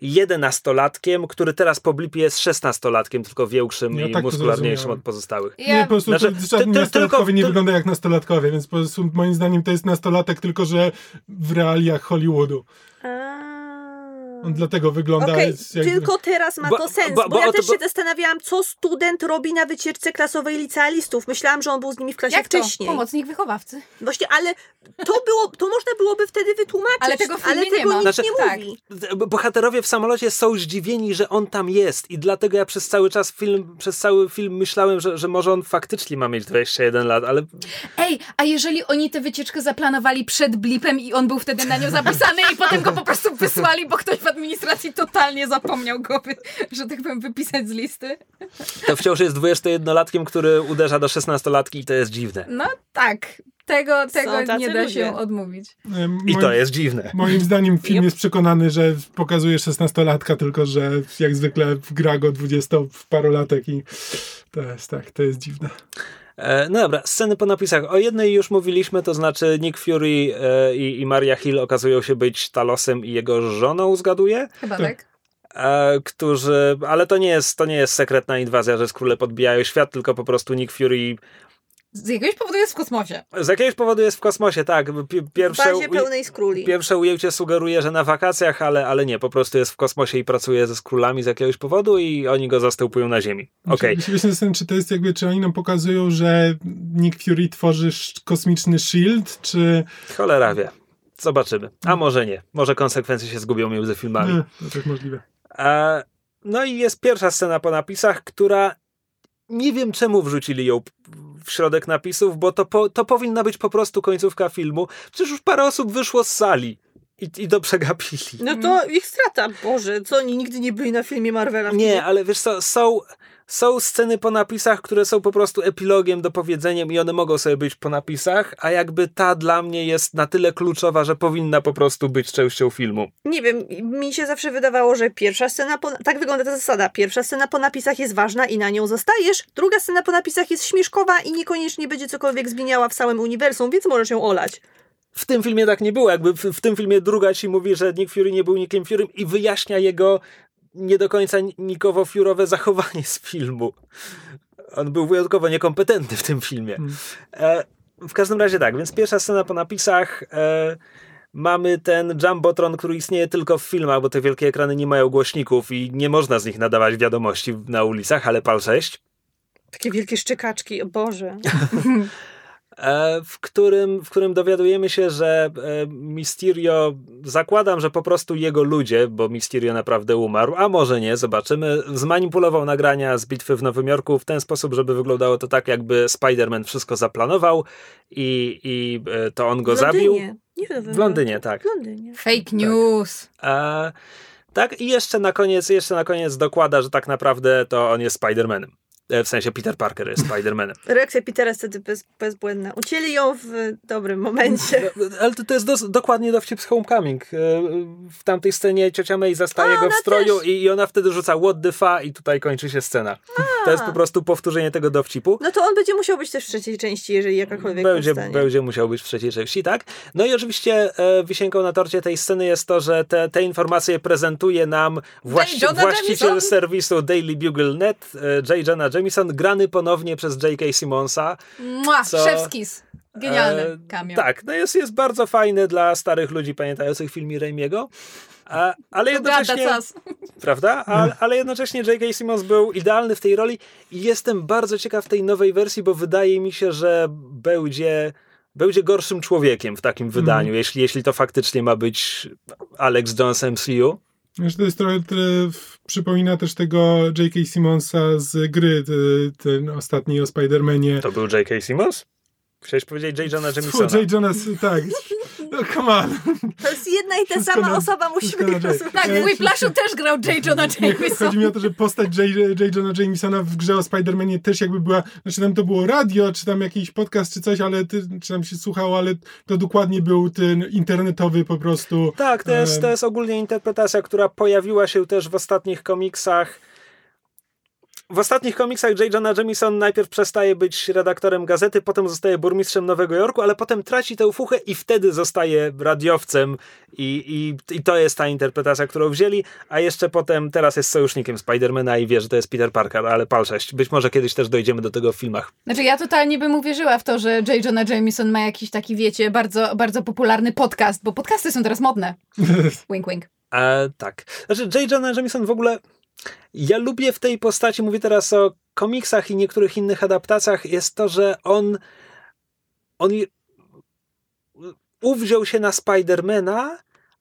jedenastolatkiem, który teraz po blipie jest szesnastolatkiem, tylko większym ja i tak muskularniejszym od pozostałych. Ja... Nie, po prostu znaczy, żadni nastolatkowie tylko, nie to... wygląda jak nastolatkowie, więc po prostu moim zdaniem to jest nastolatek, tylko że w realiach Hollywoodu. On dlatego wygląda... Okay, jakby... tylko teraz ma to sens, bo, bo, bo ja też się zastanawiałam, co student robi na wycieczce klasowej licealistów. Myślałam, że on był z nimi w klasie Jak wcześniej. To? Pomocnik wychowawcy. Właśnie, ale to, było, to można byłoby wtedy wytłumaczyć. Ale tego, ale tego nie ma. nikt znaczy, nie tak. mówi. Bohaterowie w samolocie są zdziwieni, że on tam jest i dlatego ja przez cały czas film, przez cały film myślałem, że, że może on faktycznie ma mieć 21 lat, ale... Ej, a jeżeli oni tę wycieczkę zaplanowali przed blipem i on był wtedy na nią zapisany i potem go po prostu wysłali, bo ktoś w administracji totalnie zapomniał go, że tak powiem, wypisać z listy. To wciąż jest 21-latkiem, który uderza do 16-latki i to jest dziwne. No tak, tego, tego nie da ludzie. się odmówić. I to jest dziwne. Moim zdaniem film jest przekonany, że pokazuje 16-latka, tylko że jak zwykle gra go 20-parolatek i to jest tak, to jest dziwne. E, no dobra, sceny po napisach. O jednej już mówiliśmy, to znaczy Nick Fury e, i, i Maria Hill okazują się być Talosem i jego żoną, zgaduję? Chyba tak. E, którzy, ale to nie jest, to nie jest sekretna inwazja, że skróle podbijają świat, tylko po prostu Nick Fury z jakiegoś powodu jest w kosmosie. Z jakiegoś powodu jest w kosmosie, tak. Pierwsze, w bazie pełnej skróli. Pierwsze ujęcie sugeruje, że na wakacjach, ale, ale nie, po prostu jest w kosmosie i pracuje ze skrólami z jakiegoś powodu i oni go zastępują na Ziemi. Okej. Okay. Myślę, że czy to jest jakby, czy oni nam pokazują, że Nick Fury tworzy kosmiczny shield, czy... Cholera wie. Zobaczymy. A może nie. Może konsekwencje się zgubią między filmami. Nie, to tak możliwe. E, no i jest pierwsza scena po napisach, która nie wiem czemu wrzucili ją w środek napisów, bo to, po, to powinna być po prostu końcówka filmu. Przecież już parę osób wyszło z sali. I, I to przegapili. No to ich strata. Boże, co oni nigdy nie byli na filmie Marvela? Nie, ale wiesz co, są, są sceny po napisach, które są po prostu epilogiem, dopowiedzeniem i one mogą sobie być po napisach, a jakby ta dla mnie jest na tyle kluczowa, że powinna po prostu być częścią filmu. Nie wiem, mi się zawsze wydawało, że pierwsza scena, po... tak wygląda ta zasada, pierwsza scena po napisach jest ważna i na nią zostajesz, druga scena po napisach jest śmieszkowa i niekoniecznie będzie cokolwiek zmieniała w całym uniwersum, więc możesz ją olać. W tym filmie tak nie było. Jakby w, w tym filmie druga ci mówi, że Nick Fury nie był Nickiem Furym i wyjaśnia jego nie do końca nikowo fiurowe zachowanie z filmu. On był wyjątkowo niekompetentny w tym filmie. Hmm. E, w każdym razie tak, więc pierwsza scena po napisach. E, mamy ten Jumbotron, który istnieje tylko w filmach, bo te wielkie ekrany nie mają głośników i nie można z nich nadawać wiadomości na ulicach, ale PAL 6. Takie wielkie szczekaczki, o Boże. E, w którym, w którym dowiadujemy się, że e, Mysterio, zakładam, że po prostu jego ludzie, bo Mysterio naprawdę umarł, a może nie, zobaczymy, zmanipulował nagrania z bitwy w Nowym Jorku w ten sposób, żeby wyglądało to tak, jakby Spider-Man wszystko zaplanował i, i e, to on go zabił. Nie w Londynie, tak. W Londynie. Fake news. Tak. tak, i jeszcze na koniec, jeszcze na koniec dokłada, że tak naprawdę to on jest Spider-Manem. E, w sensie Peter Parker jest Spider-Manem. Reakcja Petera jest wtedy bez, bezbłędna. Ucięli ją w dobrym momencie. Ale to, to jest dos, dokładnie dowcip z Homecoming. E, w tamtej scenie ciocia May zastaje A, go w stroju i, i, ona wtedy rzuca what the fa i tutaj kończy się scena. A. To jest po prostu powtórzenie tego dowcipu. No to on będzie musiał być też w trzeciej części, jeżeli jakakolwiek będzie, będzie musiał być w trzeciej części, tak. No i oczywiście e, wisienką na torcie tej sceny jest to, że te, te informacje prezentuje nam właści właściciel Jamison? serwisu Daily Bugle Net, e, J. Jonah Jameson, grany ponownie przez J.K. Simonsa. Mua, co, Szewskis. Genialny e. Tak, no jest, jest bardzo fajny dla starych ludzi pamiętających film Raimiego. A, ale jednocześnie. Prawda? A, ale jednocześnie J.K. Simmons był idealny w tej roli i jestem bardzo ciekaw tej nowej wersji, bo wydaje mi się, że będzie będzie gorszym człowiekiem w takim mm. wydaniu, jeśli, jeśli to faktycznie ma być Alex Jones MCU. To jest trochę, przypomina też tego J.K. Simmonsa z gry, ten ostatni o Spider-Manie. To był J.K. Simmons? Chciałeś powiedzieć J. Johna Jamesona. J. Jonas, tak. No, come on. To jest jedna i ta Wszystko sama na, osoba, musimy ich Tak, w Whiplashu też grał J. Johna Jamesona. Chodzi mi o to, że postać J. J. Johna Jamesona w grze o Spider-Manie też jakby była, znaczy tam to było radio, czy tam jakiś podcast, czy coś, ale ty, czy tam się słuchało, ale to dokładnie był ten internetowy po prostu. Tak, to jest, to jest ogólnie interpretacja, która pojawiła się też w ostatnich komiksach w ostatnich komiksach J. Jonah Jameson najpierw przestaje być redaktorem gazety, potem zostaje burmistrzem Nowego Jorku, ale potem traci tę fuchę i wtedy zostaje radiowcem i, i, i to jest ta interpretacja, którą wzięli, a jeszcze potem teraz jest sojusznikiem Spidermana i wie, że to jest Peter Parker, ale pal 6. Być może kiedyś też dojdziemy do tego w filmach. Znaczy ja totalnie bym uwierzyła w to, że J. Jonah Jameson ma jakiś taki, wiecie, bardzo, bardzo popularny podcast, bo podcasty są teraz modne. wink, wink. E, tak. Znaczy J. Jonah Jameson w ogóle ja lubię w tej postaci, mówię teraz o komiksach i niektórych innych adaptacjach, jest to, że on on uwziął się na Spidermana,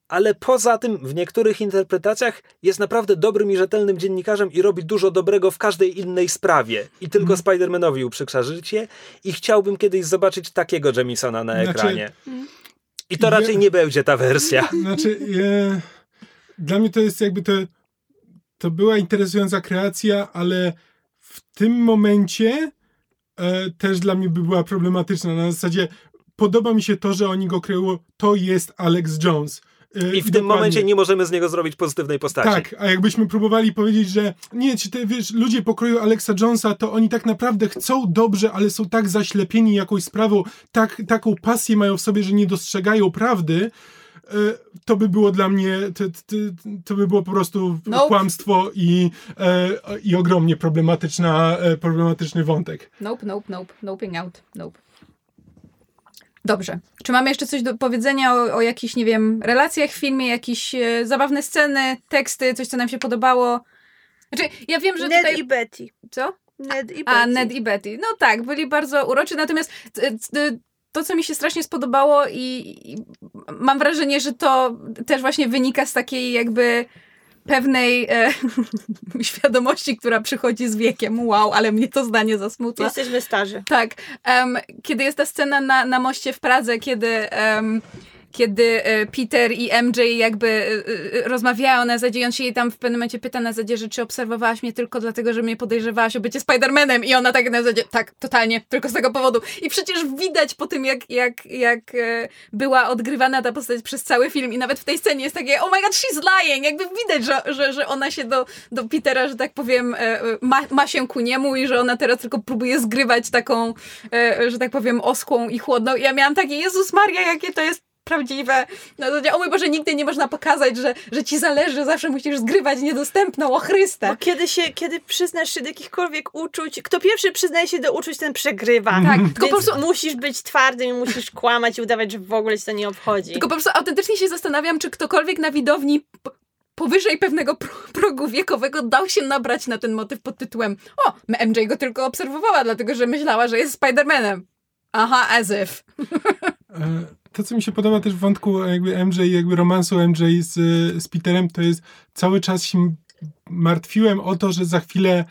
ale poza tym w niektórych interpretacjach jest naprawdę dobrym i rzetelnym dziennikarzem i robi dużo dobrego w każdej innej sprawie. I tylko mm. Spidermanowi uprzykrza życie i chciałbym kiedyś zobaczyć takiego Jamisona na znaczy, ekranie. I to raczej nie będzie ta wersja. Znaczy, je, dla mnie to jest jakby to to była interesująca kreacja, ale w tym momencie e, też dla mnie by była problematyczna. Na zasadzie podoba mi się to, że oni go kreują, to jest Alex Jones. E, I w tym momencie nie możemy z niego zrobić pozytywnej postaci. Tak, a jakbyśmy próbowali powiedzieć, że nie, ci te, wiesz, ludzie pokroju Alexa Jonesa, to oni tak naprawdę chcą dobrze, ale są tak zaślepieni jakąś sprawą, tak, taką pasję mają w sobie, że nie dostrzegają prawdy, to by było dla mnie, to, to, to by było po prostu nope. kłamstwo i, e, i ogromnie problematyczna, e, problematyczny wątek. Nope, nope, nope, noping out, nope. Dobrze. Czy mamy jeszcze coś do powiedzenia o, o jakichś, nie wiem, relacjach w filmie, jakieś e, zabawne sceny, teksty, coś, co nam się podobało? Znaczy, ja wiem, że Ned tutaj... i Betty. Co? Ned i Betty. A, Ned i Betty. No tak, byli bardzo uroczy, natomiast to, co mi się strasznie spodobało i, i, mam wrażenie, że to też właśnie wynika z takiej jakby pewnej e, świadomości, która przychodzi z wiekiem. Wow, ale mnie to zdanie zasmutza. Jesteśmy starzy. Tak. Um, kiedy jest ta scena na, na moście w Pradze, kiedy... Um, kiedy e, Peter i MJ jakby e, e, rozmawiają na zasadzie, on się jej tam w pewnym momencie pyta na zasadzie, że czy obserwowałaś mnie tylko dlatego, że mnie podejrzewałaś o bycie Spidermanem i ona tak na zasadzie, tak, totalnie, tylko z tego powodu. I przecież widać po tym, jak, jak, jak była odgrywana ta postać przez cały film i nawet w tej scenie jest takie, oh my god, she's lying, jakby widać, że, że, że ona się do, do Petera, że tak powiem, ma, ma się ku niemu i że ona teraz tylko próbuje zgrywać taką, że tak powiem, oskłą i chłodną. I ja miałam takie, Jezus Maria, jakie to jest prawdziwe. No to, o mój Boże, nigdy nie można pokazać, że, że ci zależy, zawsze musisz zgrywać niedostępną, o Chryste. Bo kiedy się, kiedy przyznasz się do jakichkolwiek uczuć, kto pierwszy przyznaje się do uczuć, ten przegrywa. Tak, tylko po prostu musisz być twardym i musisz kłamać i udawać, że w ogóle ci to nie obchodzi. Tylko po prostu autentycznie się zastanawiam, czy ktokolwiek na widowni powyżej pewnego progu wiekowego dał się nabrać na ten motyw pod tytułem o, MJ go tylko obserwowała, dlatego że myślała, że jest Spidermanem. Aha, as if. E, to, co mi się podoba też w wątku jakby MJ, jakby romansu MJ z, z Peterem, to jest cały czas się martwiłem o to, że za chwilę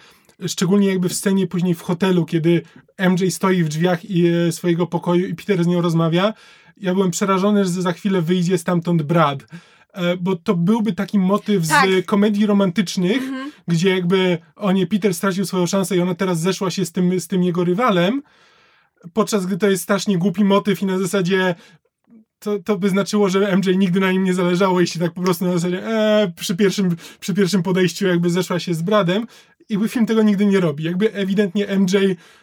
szczególnie jakby w scenie później w hotelu, kiedy MJ stoi w drzwiach i, e, swojego pokoju i Peter z nią rozmawia, ja byłem przerażony, że za chwilę wyjdzie stamtąd Brad. E, bo to byłby taki motyw tak. z komedii romantycznych, mhm. gdzie jakby o nie, Peter stracił swoją szansę i ona teraz zeszła się z tym, z tym jego rywalem, podczas gdy to jest strasznie głupi motyw i na zasadzie to, to by znaczyło, że MJ nigdy na nim nie zależało, jeśli tak po prostu na zasadzie e, przy, pierwszym, przy pierwszym podejściu jakby zeszła się z Bradem. I film tego nigdy nie robi. Jakby ewidentnie MJ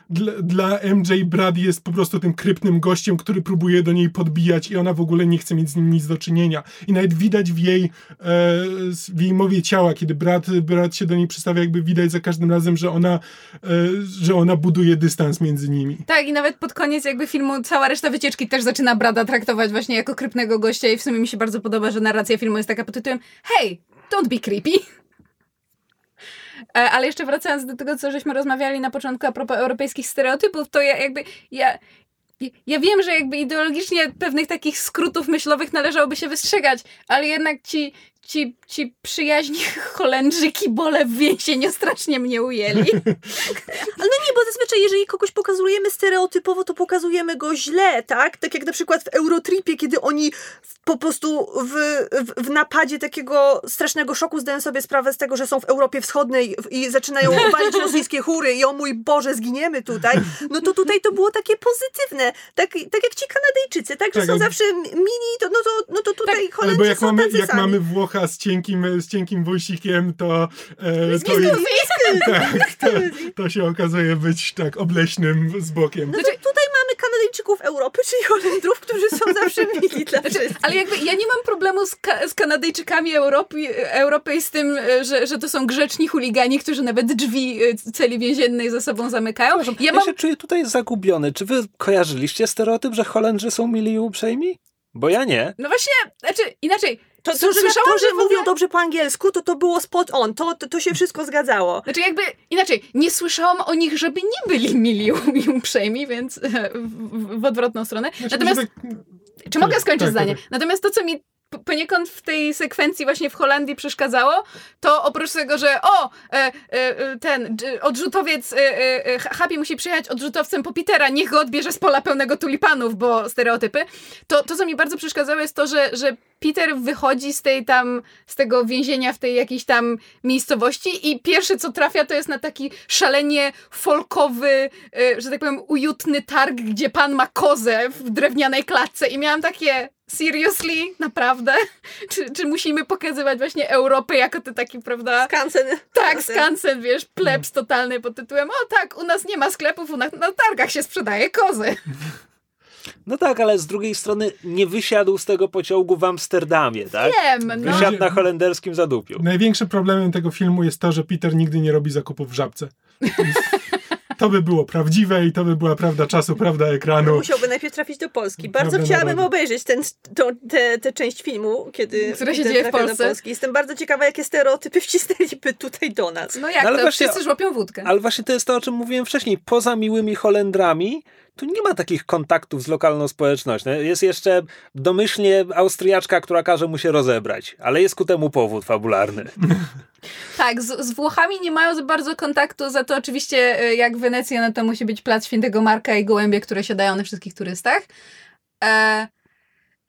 dla, dla MJ Brad jest po prostu tym krypnym gościem, który próbuje do niej podbijać i ona w ogóle nie chce mieć z nim nic do czynienia. I nawet widać w jej, e, w jej mowie ciała, kiedy Brad, Brad się do niej przystawia, jakby widać za każdym razem, że ona, e, że ona buduje dystans między nimi. Tak, i nawet pod koniec jakby filmu cała reszta wycieczki też zaczyna Brada traktować właśnie jako krypnego gościa i w sumie mi się bardzo podoba, że narracja filmu jest taka pod tytułem Hey, don't be creepy. E, ale jeszcze wracając do tego, co żeśmy rozmawiali na początku a propos europejskich stereotypów, to ja jakby, ja, ja wiem, że jakby ideologicznie pewnych takich skrótów myślowych należałoby się wystrzegać, ale jednak ci, ci, ci przyjaźni Holendrzy kibole w więzieniu strasznie mnie ujęli. Ale no nie, bo zazwyczaj jeżeli kogoś pokazujemy stereotypowo, to pokazujemy go źle, tak? Tak jak na przykład w Eurotripie, kiedy oni po prostu w, w, w napadzie takiego strasznego szoku zdają sobie sprawę z tego, że są w Europie Wschodniej i zaczynają walić rosyjskie chóry i o mój Boże, zginiemy tutaj. No to tutaj to było takie pozytywne. Tak, tak jak ci Kanadyjczycy, tak? Że tak, są zawsze mini, to, no, to, no to tutaj tak, Holendrzy jak mamy, jak mamy Włocha z cienkim, z cienkim wąsikiem, to, e, to, jest, tak, to, to, się okazuje być tak obleśnym z bokiem. Znaczy, tutaj mamy Kanadyjczyków Europy, czyli Holendrów, którzy są zawsze mili dla znaczy, wszystkich. Ale jakby ja nie mam problemu z, ka z Kanadyjczykami Europy, Europy i z tym, że, że to są grzeczni chuligani, którzy nawet drzwi e, celi więziennej za sobą zamykają. Ja, ja mam... się czuję tutaj zagubiony. Czy wy kojarzyliście stereotyp, że Holendrzy są mili i uprzejmi? Bo ja nie. No właśnie, znaczy inaczej, to, to, że to, że mówią dobrze po angielsku, to to było spot on, to, to, to się wszystko zgadzało. Znaczy jakby, inaczej, nie słyszałam o nich, żeby nie byli mili i uprzejmi, więc w, w odwrotną stronę. Znaczy, Natomiast, tak... czy mogę skończyć tak, zdanie? Tak. Natomiast to, co mi poniekąd w tej sekwencji właśnie w Holandii przeszkadzało, to oprócz tego, że o, e, e, ten odrzutowiec, e, e, Happy musi przyjechać odrzutowcem po Petera, niech go odbierze z pola pełnego tulipanów, bo stereotypy, to, to co mi bardzo przeszkadzało jest to, że, że Peter wychodzi z tej tam, z tego więzienia w tej jakiejś tam miejscowości i pierwsze co trafia to jest na taki szalenie folkowy, e, że tak powiem, ujutny targ, gdzie pan ma kozę w drewnianej klatce. I miałam takie, seriously? Naprawdę? Czy, czy musimy pokazywać właśnie Europę jako to taki, prawda? Skansen. Tak, skansen, wiesz, plebs totalny pod tytułem o tak, u nas nie ma sklepów, u nas na targach się sprzedaje kozy. No tak, ale z drugiej strony nie wysiadł z tego pociągu w Amsterdamie, tak? Wiem, no. Wysiadł na holenderskim zadupiu. Największym problemem tego filmu jest to, że Peter nigdy nie robi zakupów w żabce. to by było prawdziwe i to by była prawda czasu, prawda ekranu. Musiałby najpierw trafić do Polski. Bardzo prawda chciałabym obejrzeć ten, tę część filmu, kiedy Które się dzieje w Polsce. Do Polski. Jestem bardzo ciekawa, jakie stereotypy wcisnęliby tutaj do nas. No jak, no, ale to właśnie, wszyscy żłopią wódkę. Ale właśnie to jest to, o czym mówiłem wcześniej. Poza miłymi Holendrami, tu nie ma takich kontaktów z lokalną społecznością. Jest jeszcze domyślnie Austriaczka, która każe mu się rozebrać, ale jest ku temu powód fabularny. Tak, z, z, Włochami nie mają za bardzo kontaktu, za to oczywiście e, jak Wenecja, no to musi być plac Świętego Marka i gołębie, które siadają na wszystkich turystach. E,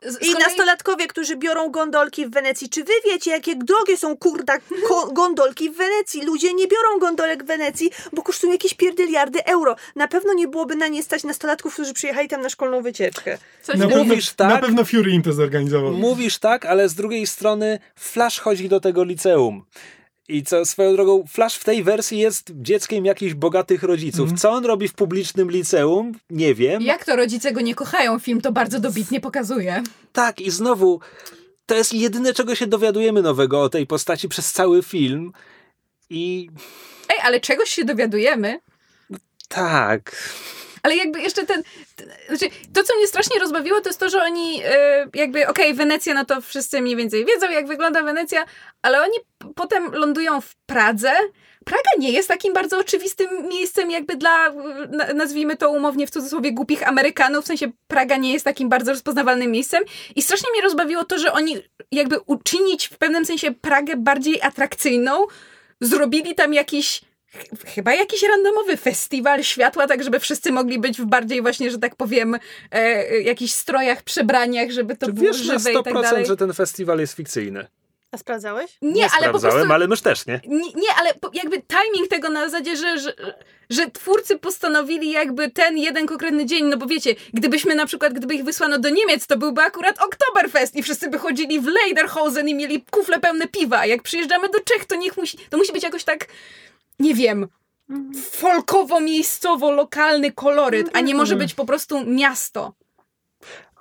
z, I kolei- nastolatkowie, którzy biorą gondolki w Wenecji. Czy wy wiecie, jakie drogie są kurda ko- gondolki w Wenecji? Ludzie nie biorą gondolek w Wenecji, bo kosztują jakieś pierdyliardy euro. Na pewno nie byłoby na nie stać nastolatków, którzy przyjechali tam na szkolną wycieczkę. Coś Na pewno, Mówisz tak? na pewno Fury im to zorganizował. Mówisz tak, ale z drugiej strony Flash chodzi do tego liceum. I co swoją drogą, Flash w tej wersji jest dzieckiem jakichś bogatych rodziców. Mhm. Co on robi w publicznym liceum? Nie wiem. Jak to rodzice go nie kochają? Film to bardzo dobitnie pokazuje. Tak, i znowu, to jest jedyne, czego się dowiadujemy nowego o tej postaci przez cały film. I Ej, ale czegoś się dowiadujemy. tak. Ale jakby jeszcze ten. Znaczy, to, co mnie strasznie rozbawiło, to jest to, że oni e, jakby, okej, Wenecja, no to wszyscy mniej więcej wiedzą, jak wygląda Wenecja, ale oni potem lądują w Pradze. Praga nie jest takim bardzo oczywistym miejscem, jakby dla, na- nazwijmy to umownie w cudzysłowie, głupich Amerykanów. W sensie Praga nie jest takim bardzo rozpoznawalnym miejscem. I strasznie mnie rozbawiło to, że oni jakby uczynić w pewnym sensie Pragę bardziej atrakcyjną, zrobili tam jakiś chyba jakiś randomowy festiwal światła, tak żeby wszyscy mogli być w bardziej właśnie, że tak powiem, e, e, jakichś strojach, przebraniach, żeby to Czy było wiesz na żywe i tak 100%, dalej. że ten festiwal jest fikcyjny? A sprawdzałeś? Nie, ale po sprawdzałem, prostu... ale mysz też nie. Nie, nie, ale po- jakby timing tego na zasadzie, że, że, że twórcy postanowili jakby ten jeden konkretny dzień, no bo wiecie, gdybyśmy na przykład, gdyby ich wysłano do Niemiec, to byłby akurat Oktoberfest i wszyscy by chodzili w Lederhosen i mieli kufle pełne piwa, a jak przyjeżdżamy do Czech, to niech musi, to musi być jakoś tak, nie wiem, folkowo, miejscowo, lokalny koloryt, a nie może być po prostu miasto.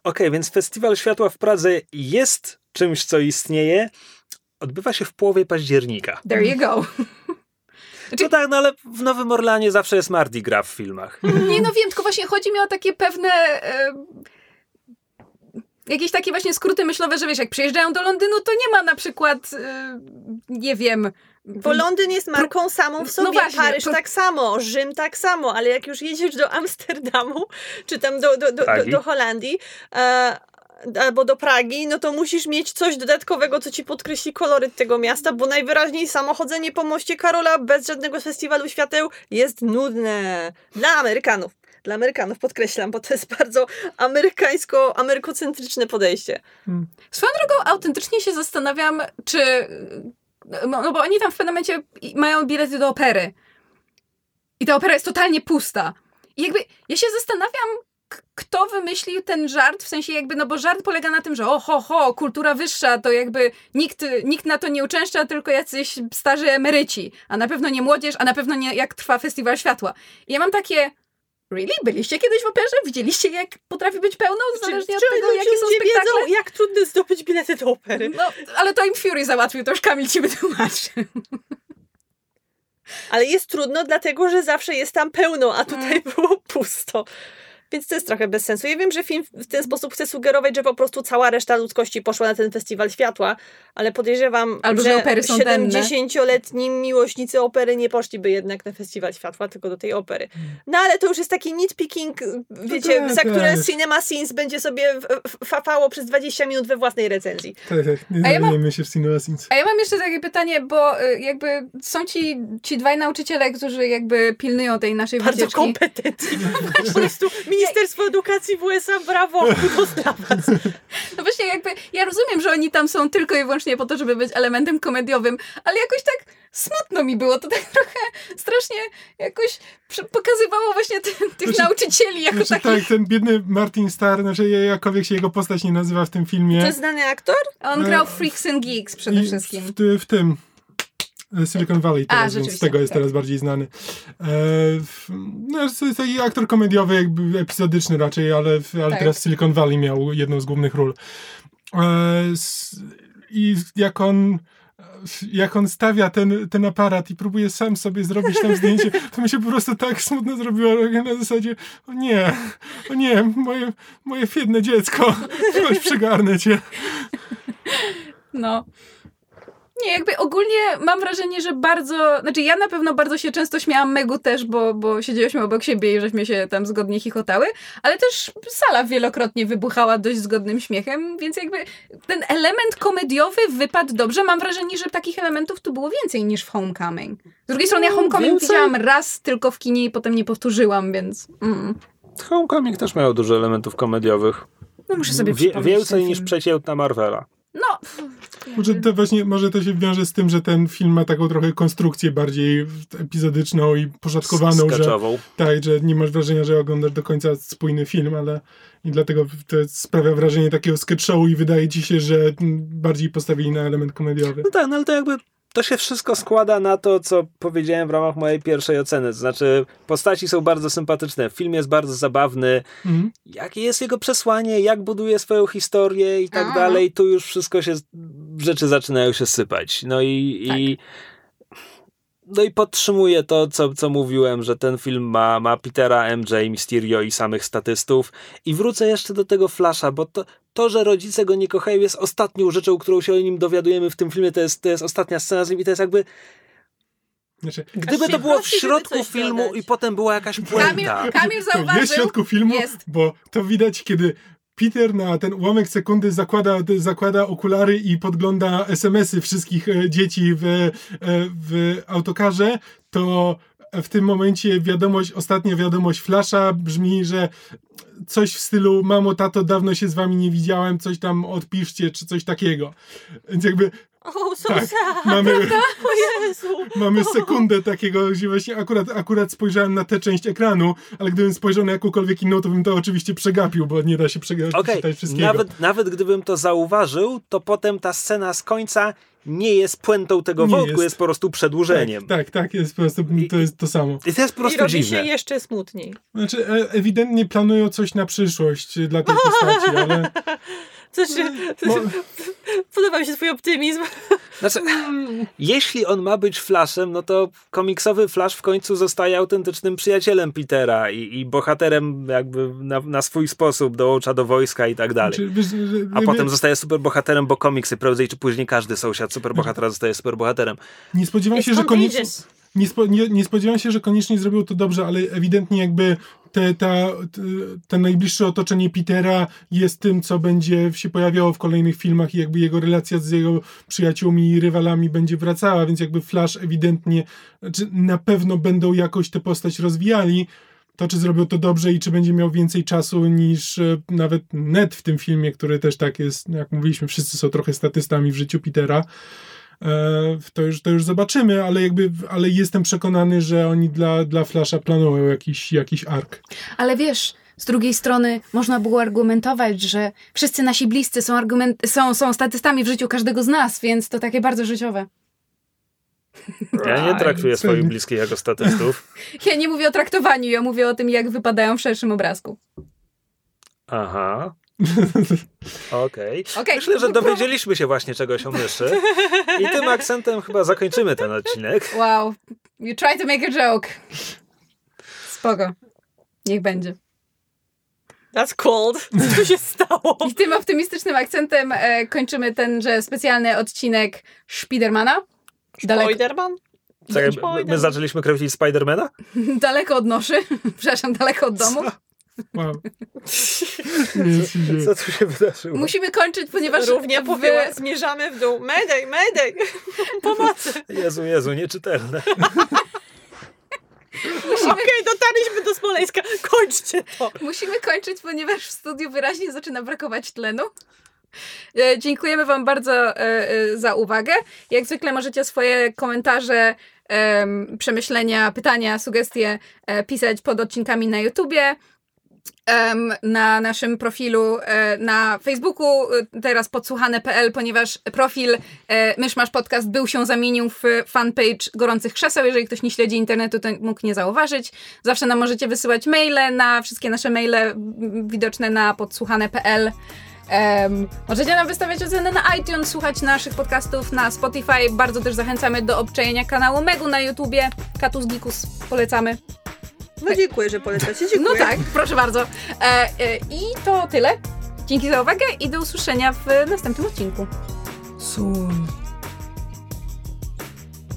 Okej, więc Festiwal Światła w Pradze jest czymś, co istnieje. Odbywa się w połowie października. There you go. No tak, no ale w Nowym Orlanie zawsze jest Mardi Gras w filmach. Nie no wiem, tylko właśnie chodzi mi o takie pewne... E, jakieś takie właśnie skróty myślowe, że wiesz, jak przyjeżdżają do Londynu, to nie ma na przykład, e, nie wiem... Bo Londyn jest marką samą w No sobie, właśnie, Paryż to- tak samo, Rzym tak samo, ale jak już jedziesz do Amsterdamu, czy tam do, do, do, do, do Holandii, e, albo do Pragi, no to musisz mieć coś dodatkowego, co ci podkreśli koloryt tego miasta, bo najwyraźniej samochodzenie po moście Karola bez żadnego festiwalu świateł jest nudne. Dla Amerykanów. Dla Amerykanów podkreślam, bo to jest bardzo amerykańsko, amerykocentryczne podejście. Swoją drogą autentycznie się zastanawiam, czy... No, no bo oni tam w pewnym momencie mają bilety do opery. I ta opera jest totalnie pusta. I jakby ja się zastanawiam, kto wymyślił ten żart, w sensie jakby, no bo żart polega na tym, że o ho, ho, kultura wyższa, to jakby nikt, nikt na to nie uczęszcza, tylko jacyś starzy emeryci, a na pewno nie młodzież, a na pewno nie jak trwa Festiwal Światła. I ja mam takie, really? Byliście kiedyś w operze? Widzieliście jak potrafi być pełno, zależnie od Czy- tego, jakie są spektakle? wiedzą, jak trudno zdobyć bilety do opery. No, ale to im Fury załatwił, to już Kamil ci wytłumaczy. Ale jest trudno, dlatego że zawsze jest tam pełno, a tutaj Mm. było pusto. Więc to jest trochę bez sensu. Ja wiem, że film w ten sposób chce sugerować, że po prostu cała reszta ludzkości poszła na ten festiwal światła, ale podejrzewam, Albo, że opery są denne. 70-letni miłośnicy opery nie poszliby jednak na festiwal światła, tylko do tej opery. No ale to już jest taki nitpicking, wiecie, tak, za które tak. Cinema Sins będzie sobie fapało przez 20 minut we własnej recenzji. Tak, tak. Nie A ja mam- się w Cinema Sins. A ja mam jeszcze takie pytanie, bo y, jakby są ci, ci dwaj nauczyciele, którzy jakby pilnują tej naszej Bardzo wycieczki. kompetentni. Po prostu Ministerstwo Edukacji w USA, brawo, was. No właśnie jakby, ja rozumiem, że oni tam są tylko i wyłącznie po to, żeby być elementem komediowym, ale jakoś tak smutno mi było, to tak trochę strasznie jakoś pokazywało właśnie ty, tych Znaczy- nauczycieli jako Znaczy, takich. tak, ten biedny Martin Starr, znaczy jakkolwiek się jego postać nie nazywa w tym filmie. To jest znany aktor? On grał w Freaks and Geeks przede I wszystkim. W, w tym e, Silicon Valley A, teraz, więc z tego jest tak. teraz bardziej znany. E, no, to jest taki aktor komediowy, jakby epizodyczny raczej, ale, ale Tak. teraz w Silicon Valley miał jedną z głównych ról. E, s, I jak on jak on stawia ten, ten aparat i próbuje sam sobie zrobić tam zdjęcie, to mi się po prostu tak smutno zrobiło na zasadzie, o nie, o nie, moje, moje biedne dziecko, chodź przygarnę cię. No. Nie, jakby ogólnie mam wrażenie, że bardzo, znaczy ja na pewno bardzo się często śmiałam Megu też, bo, bo siedzieliśmy obok siebie i żeśmy się tam zgodnie chichotały, ale też sala wielokrotnie wybuchała dość zgodnym śmiechem, więc jakby ten element komediowy wypadł dobrze. Mam wrażenie, że takich elementów tu było więcej niż w Homecoming. Z drugiej strony ja No, Homecoming więcej. widziałam raz tylko w kinie i potem nie powtórzyłam, więc... Mm. Homecoming też miał dużo elementów komediowych. No muszę sobie Wie, więcej niż przeciętna Marvela. No, Może to właśnie, może to się wiąże z tym, że ten film ma taką trochę konstrukcję bardziej epizodyczną i poszatkowaną, że, Skaczową. tak, że nie masz wrażenia, że oglądasz do końca spójny film, ale i dlatego to sprawia wrażenie takiego sketch show i wydaje ci się, że bardziej postawili na element komediowy. No tak, no ale to jakby to się wszystko składa na to, co powiedziałem w ramach mojej pierwszej oceny. To znaczy, postaci są bardzo sympatyczne, film jest bardzo zabawny. Mhm. Jakie jest jego przesłanie, jak buduje swoją historię i tak A. dalej, tu już wszystko się, rzeczy zaczynają się sypać. No i, i no i podtrzymuję to, co, co mówiłem, że ten film ma, ma Petera, MJ, Mysterio i samych statystów. I wrócę jeszcze do tego Flasha, bo to, to, że rodzice go nie kochają, jest ostatnią rzeczą, którą się o nim dowiadujemy w tym filmie. To jest, to jest ostatnia scena z nim i to jest jakby. Znaczy, Gdyby to było w środku filmu dodać. i potem była jakaś Kamil, puenta. Kamil to zauważył. jest w środku filmu, Jest. bo to widać, kiedy Peter na ten ułamek sekundy zakłada, zakłada okulary i podgląda SMS-y wszystkich e, dzieci w, e, w autokarze, to w tym momencie wiadomość, ostatnia wiadomość Flasha brzmi, że coś w stylu mamo, tato, dawno się z wami nie widziałem, coś tam odpiszcie, czy coś takiego. Więc jakby O, so tak, sad. mamy, O Jezu. mamy sekundę takiego, że właśnie akurat, akurat spojrzałem na tę część ekranu, ale gdybym spojrzał na jakąkolwiek inną, to bym to oczywiście przegapił, bo nie da się przega- Okej, przeczytać wszystkiego. nawet, nawet gdybym to zauważył, to potem ta scena z końca nie jest puentą tego Nie wątku, jest. jest. po prostu przedłużeniem. Tak, tak, tak, jest po prostu, to jest to samo. I to jest po I prostu robi dziwne. się jeszcze smutniej. Znaczy, e- ewidentnie planują coś na przyszłość dla tej postaci, ale Coś, Mo- podoba mi się twój optymizm. Znaczy, jeśli on ma być Flashem, no to komiksowy Flash w końcu zostaje autentycznym przyjacielem Petera i, i bohaterem jakby na, na swój sposób dołącza do wojska i tak dalej. znaczy, A potem zostaje superbohaterem, bo komiksy prędzej czy później każdy sąsiad superbohatera zostaje superbohaterem. nie spodziewałem się, że koniecznie... Nie, spo, nie, nie spodziewałem się, że koniecznie zrobił to dobrze, ale ewidentnie jakby te, ta, te, te najbliższe otoczenie Petera jest tym, co będzie się pojawiało w kolejnych filmach i jakby jego relacja z jego przyjaciółmi i rywalami będzie wracała, więc jakby Flash ewidentnie, znaczy na pewno będą jakoś tę postać rozwijali. To, czy zrobił to dobrze i czy będzie miał więcej czasu niż e, nawet Ned w tym filmie, który też tak jest, jak mówiliśmy, wszyscy są trochę statystami w życiu Petera. E, to już, to już zobaczymy, ale jakby, ale jestem przekonany, że oni dla, dla Flasha planują jakiś, jakiś ark. Ale wiesz, z drugiej strony można było argumentować, że wszyscy nasi bliscy są, argument, są, są statystami w życiu każdego z nas, więc to takie bardzo życiowe. Ja nie traktuję swoich bliskich jako statystów. Ja nie mówię o traktowaniu, ja mówię o tym, jak wypadają w szerszym obrazku. Aha. Okej. Okej. Myślę, że dowiedzieliśmy się właśnie czegoś o myszy. I tym akcentem chyba zakończymy ten odcinek. Wow, you try to make a joke. Spoko. Niech będzie. That's cold. Co tu się stało? I tym optymistycznym akcentem e, kończymy tenże specjalny odcinek Spidermana. Spiderman? Czekaj, my zaczęliśmy kręcić Spidermana? daleko od noszy, przepraszam, daleko od domu. Wow. Co tu się wydarzyło? Musimy kończyć, ponieważ Równie w- powiele zmierzamy w dół. Mayday, mayday! Pomocy! Jezu, Jezu, nieczytelne. Okej, dotarliśmy do Smoleńska. Kończcie to! Musimy kończyć, ponieważ w studiu wyraźnie zaczyna brakować tlenu. E, Dziękujemy Wam bardzo e, e, za uwagę. Jak zwykle możecie swoje komentarze, em, przemyślenia, pytania, sugestie pisać pod odcinkami na YouTubie. Na naszym profilu e, na Facebooku, e, teraz podsłuchane.pl, ponieważ profil e, Myszmasz Podcast był się zamienił w fanpage Gorących Krzeseł. Jeżeli ktoś nie śledzi internetu, to mógł nie zauważyć. Zawsze nam możecie wysyłać maile na wszystkie nasze maile widoczne na podsłuchane.pl. Em, możecie nam wystawiać oceny na iTunes, słuchać naszych podcastów na Spotify. Bardzo też zachęcamy do obczajenia kanału Megu na YouTubie. Katus Gikus polecamy. No dziękuję, że polecacie. Dziękuję. No tak, proszę bardzo. E, e, I to tyle. Dzięki za uwagę i do usłyszenia w następnym odcinku. Soon.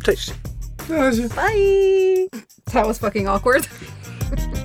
Cześć. Na razie. Bye! That was fucking awkward.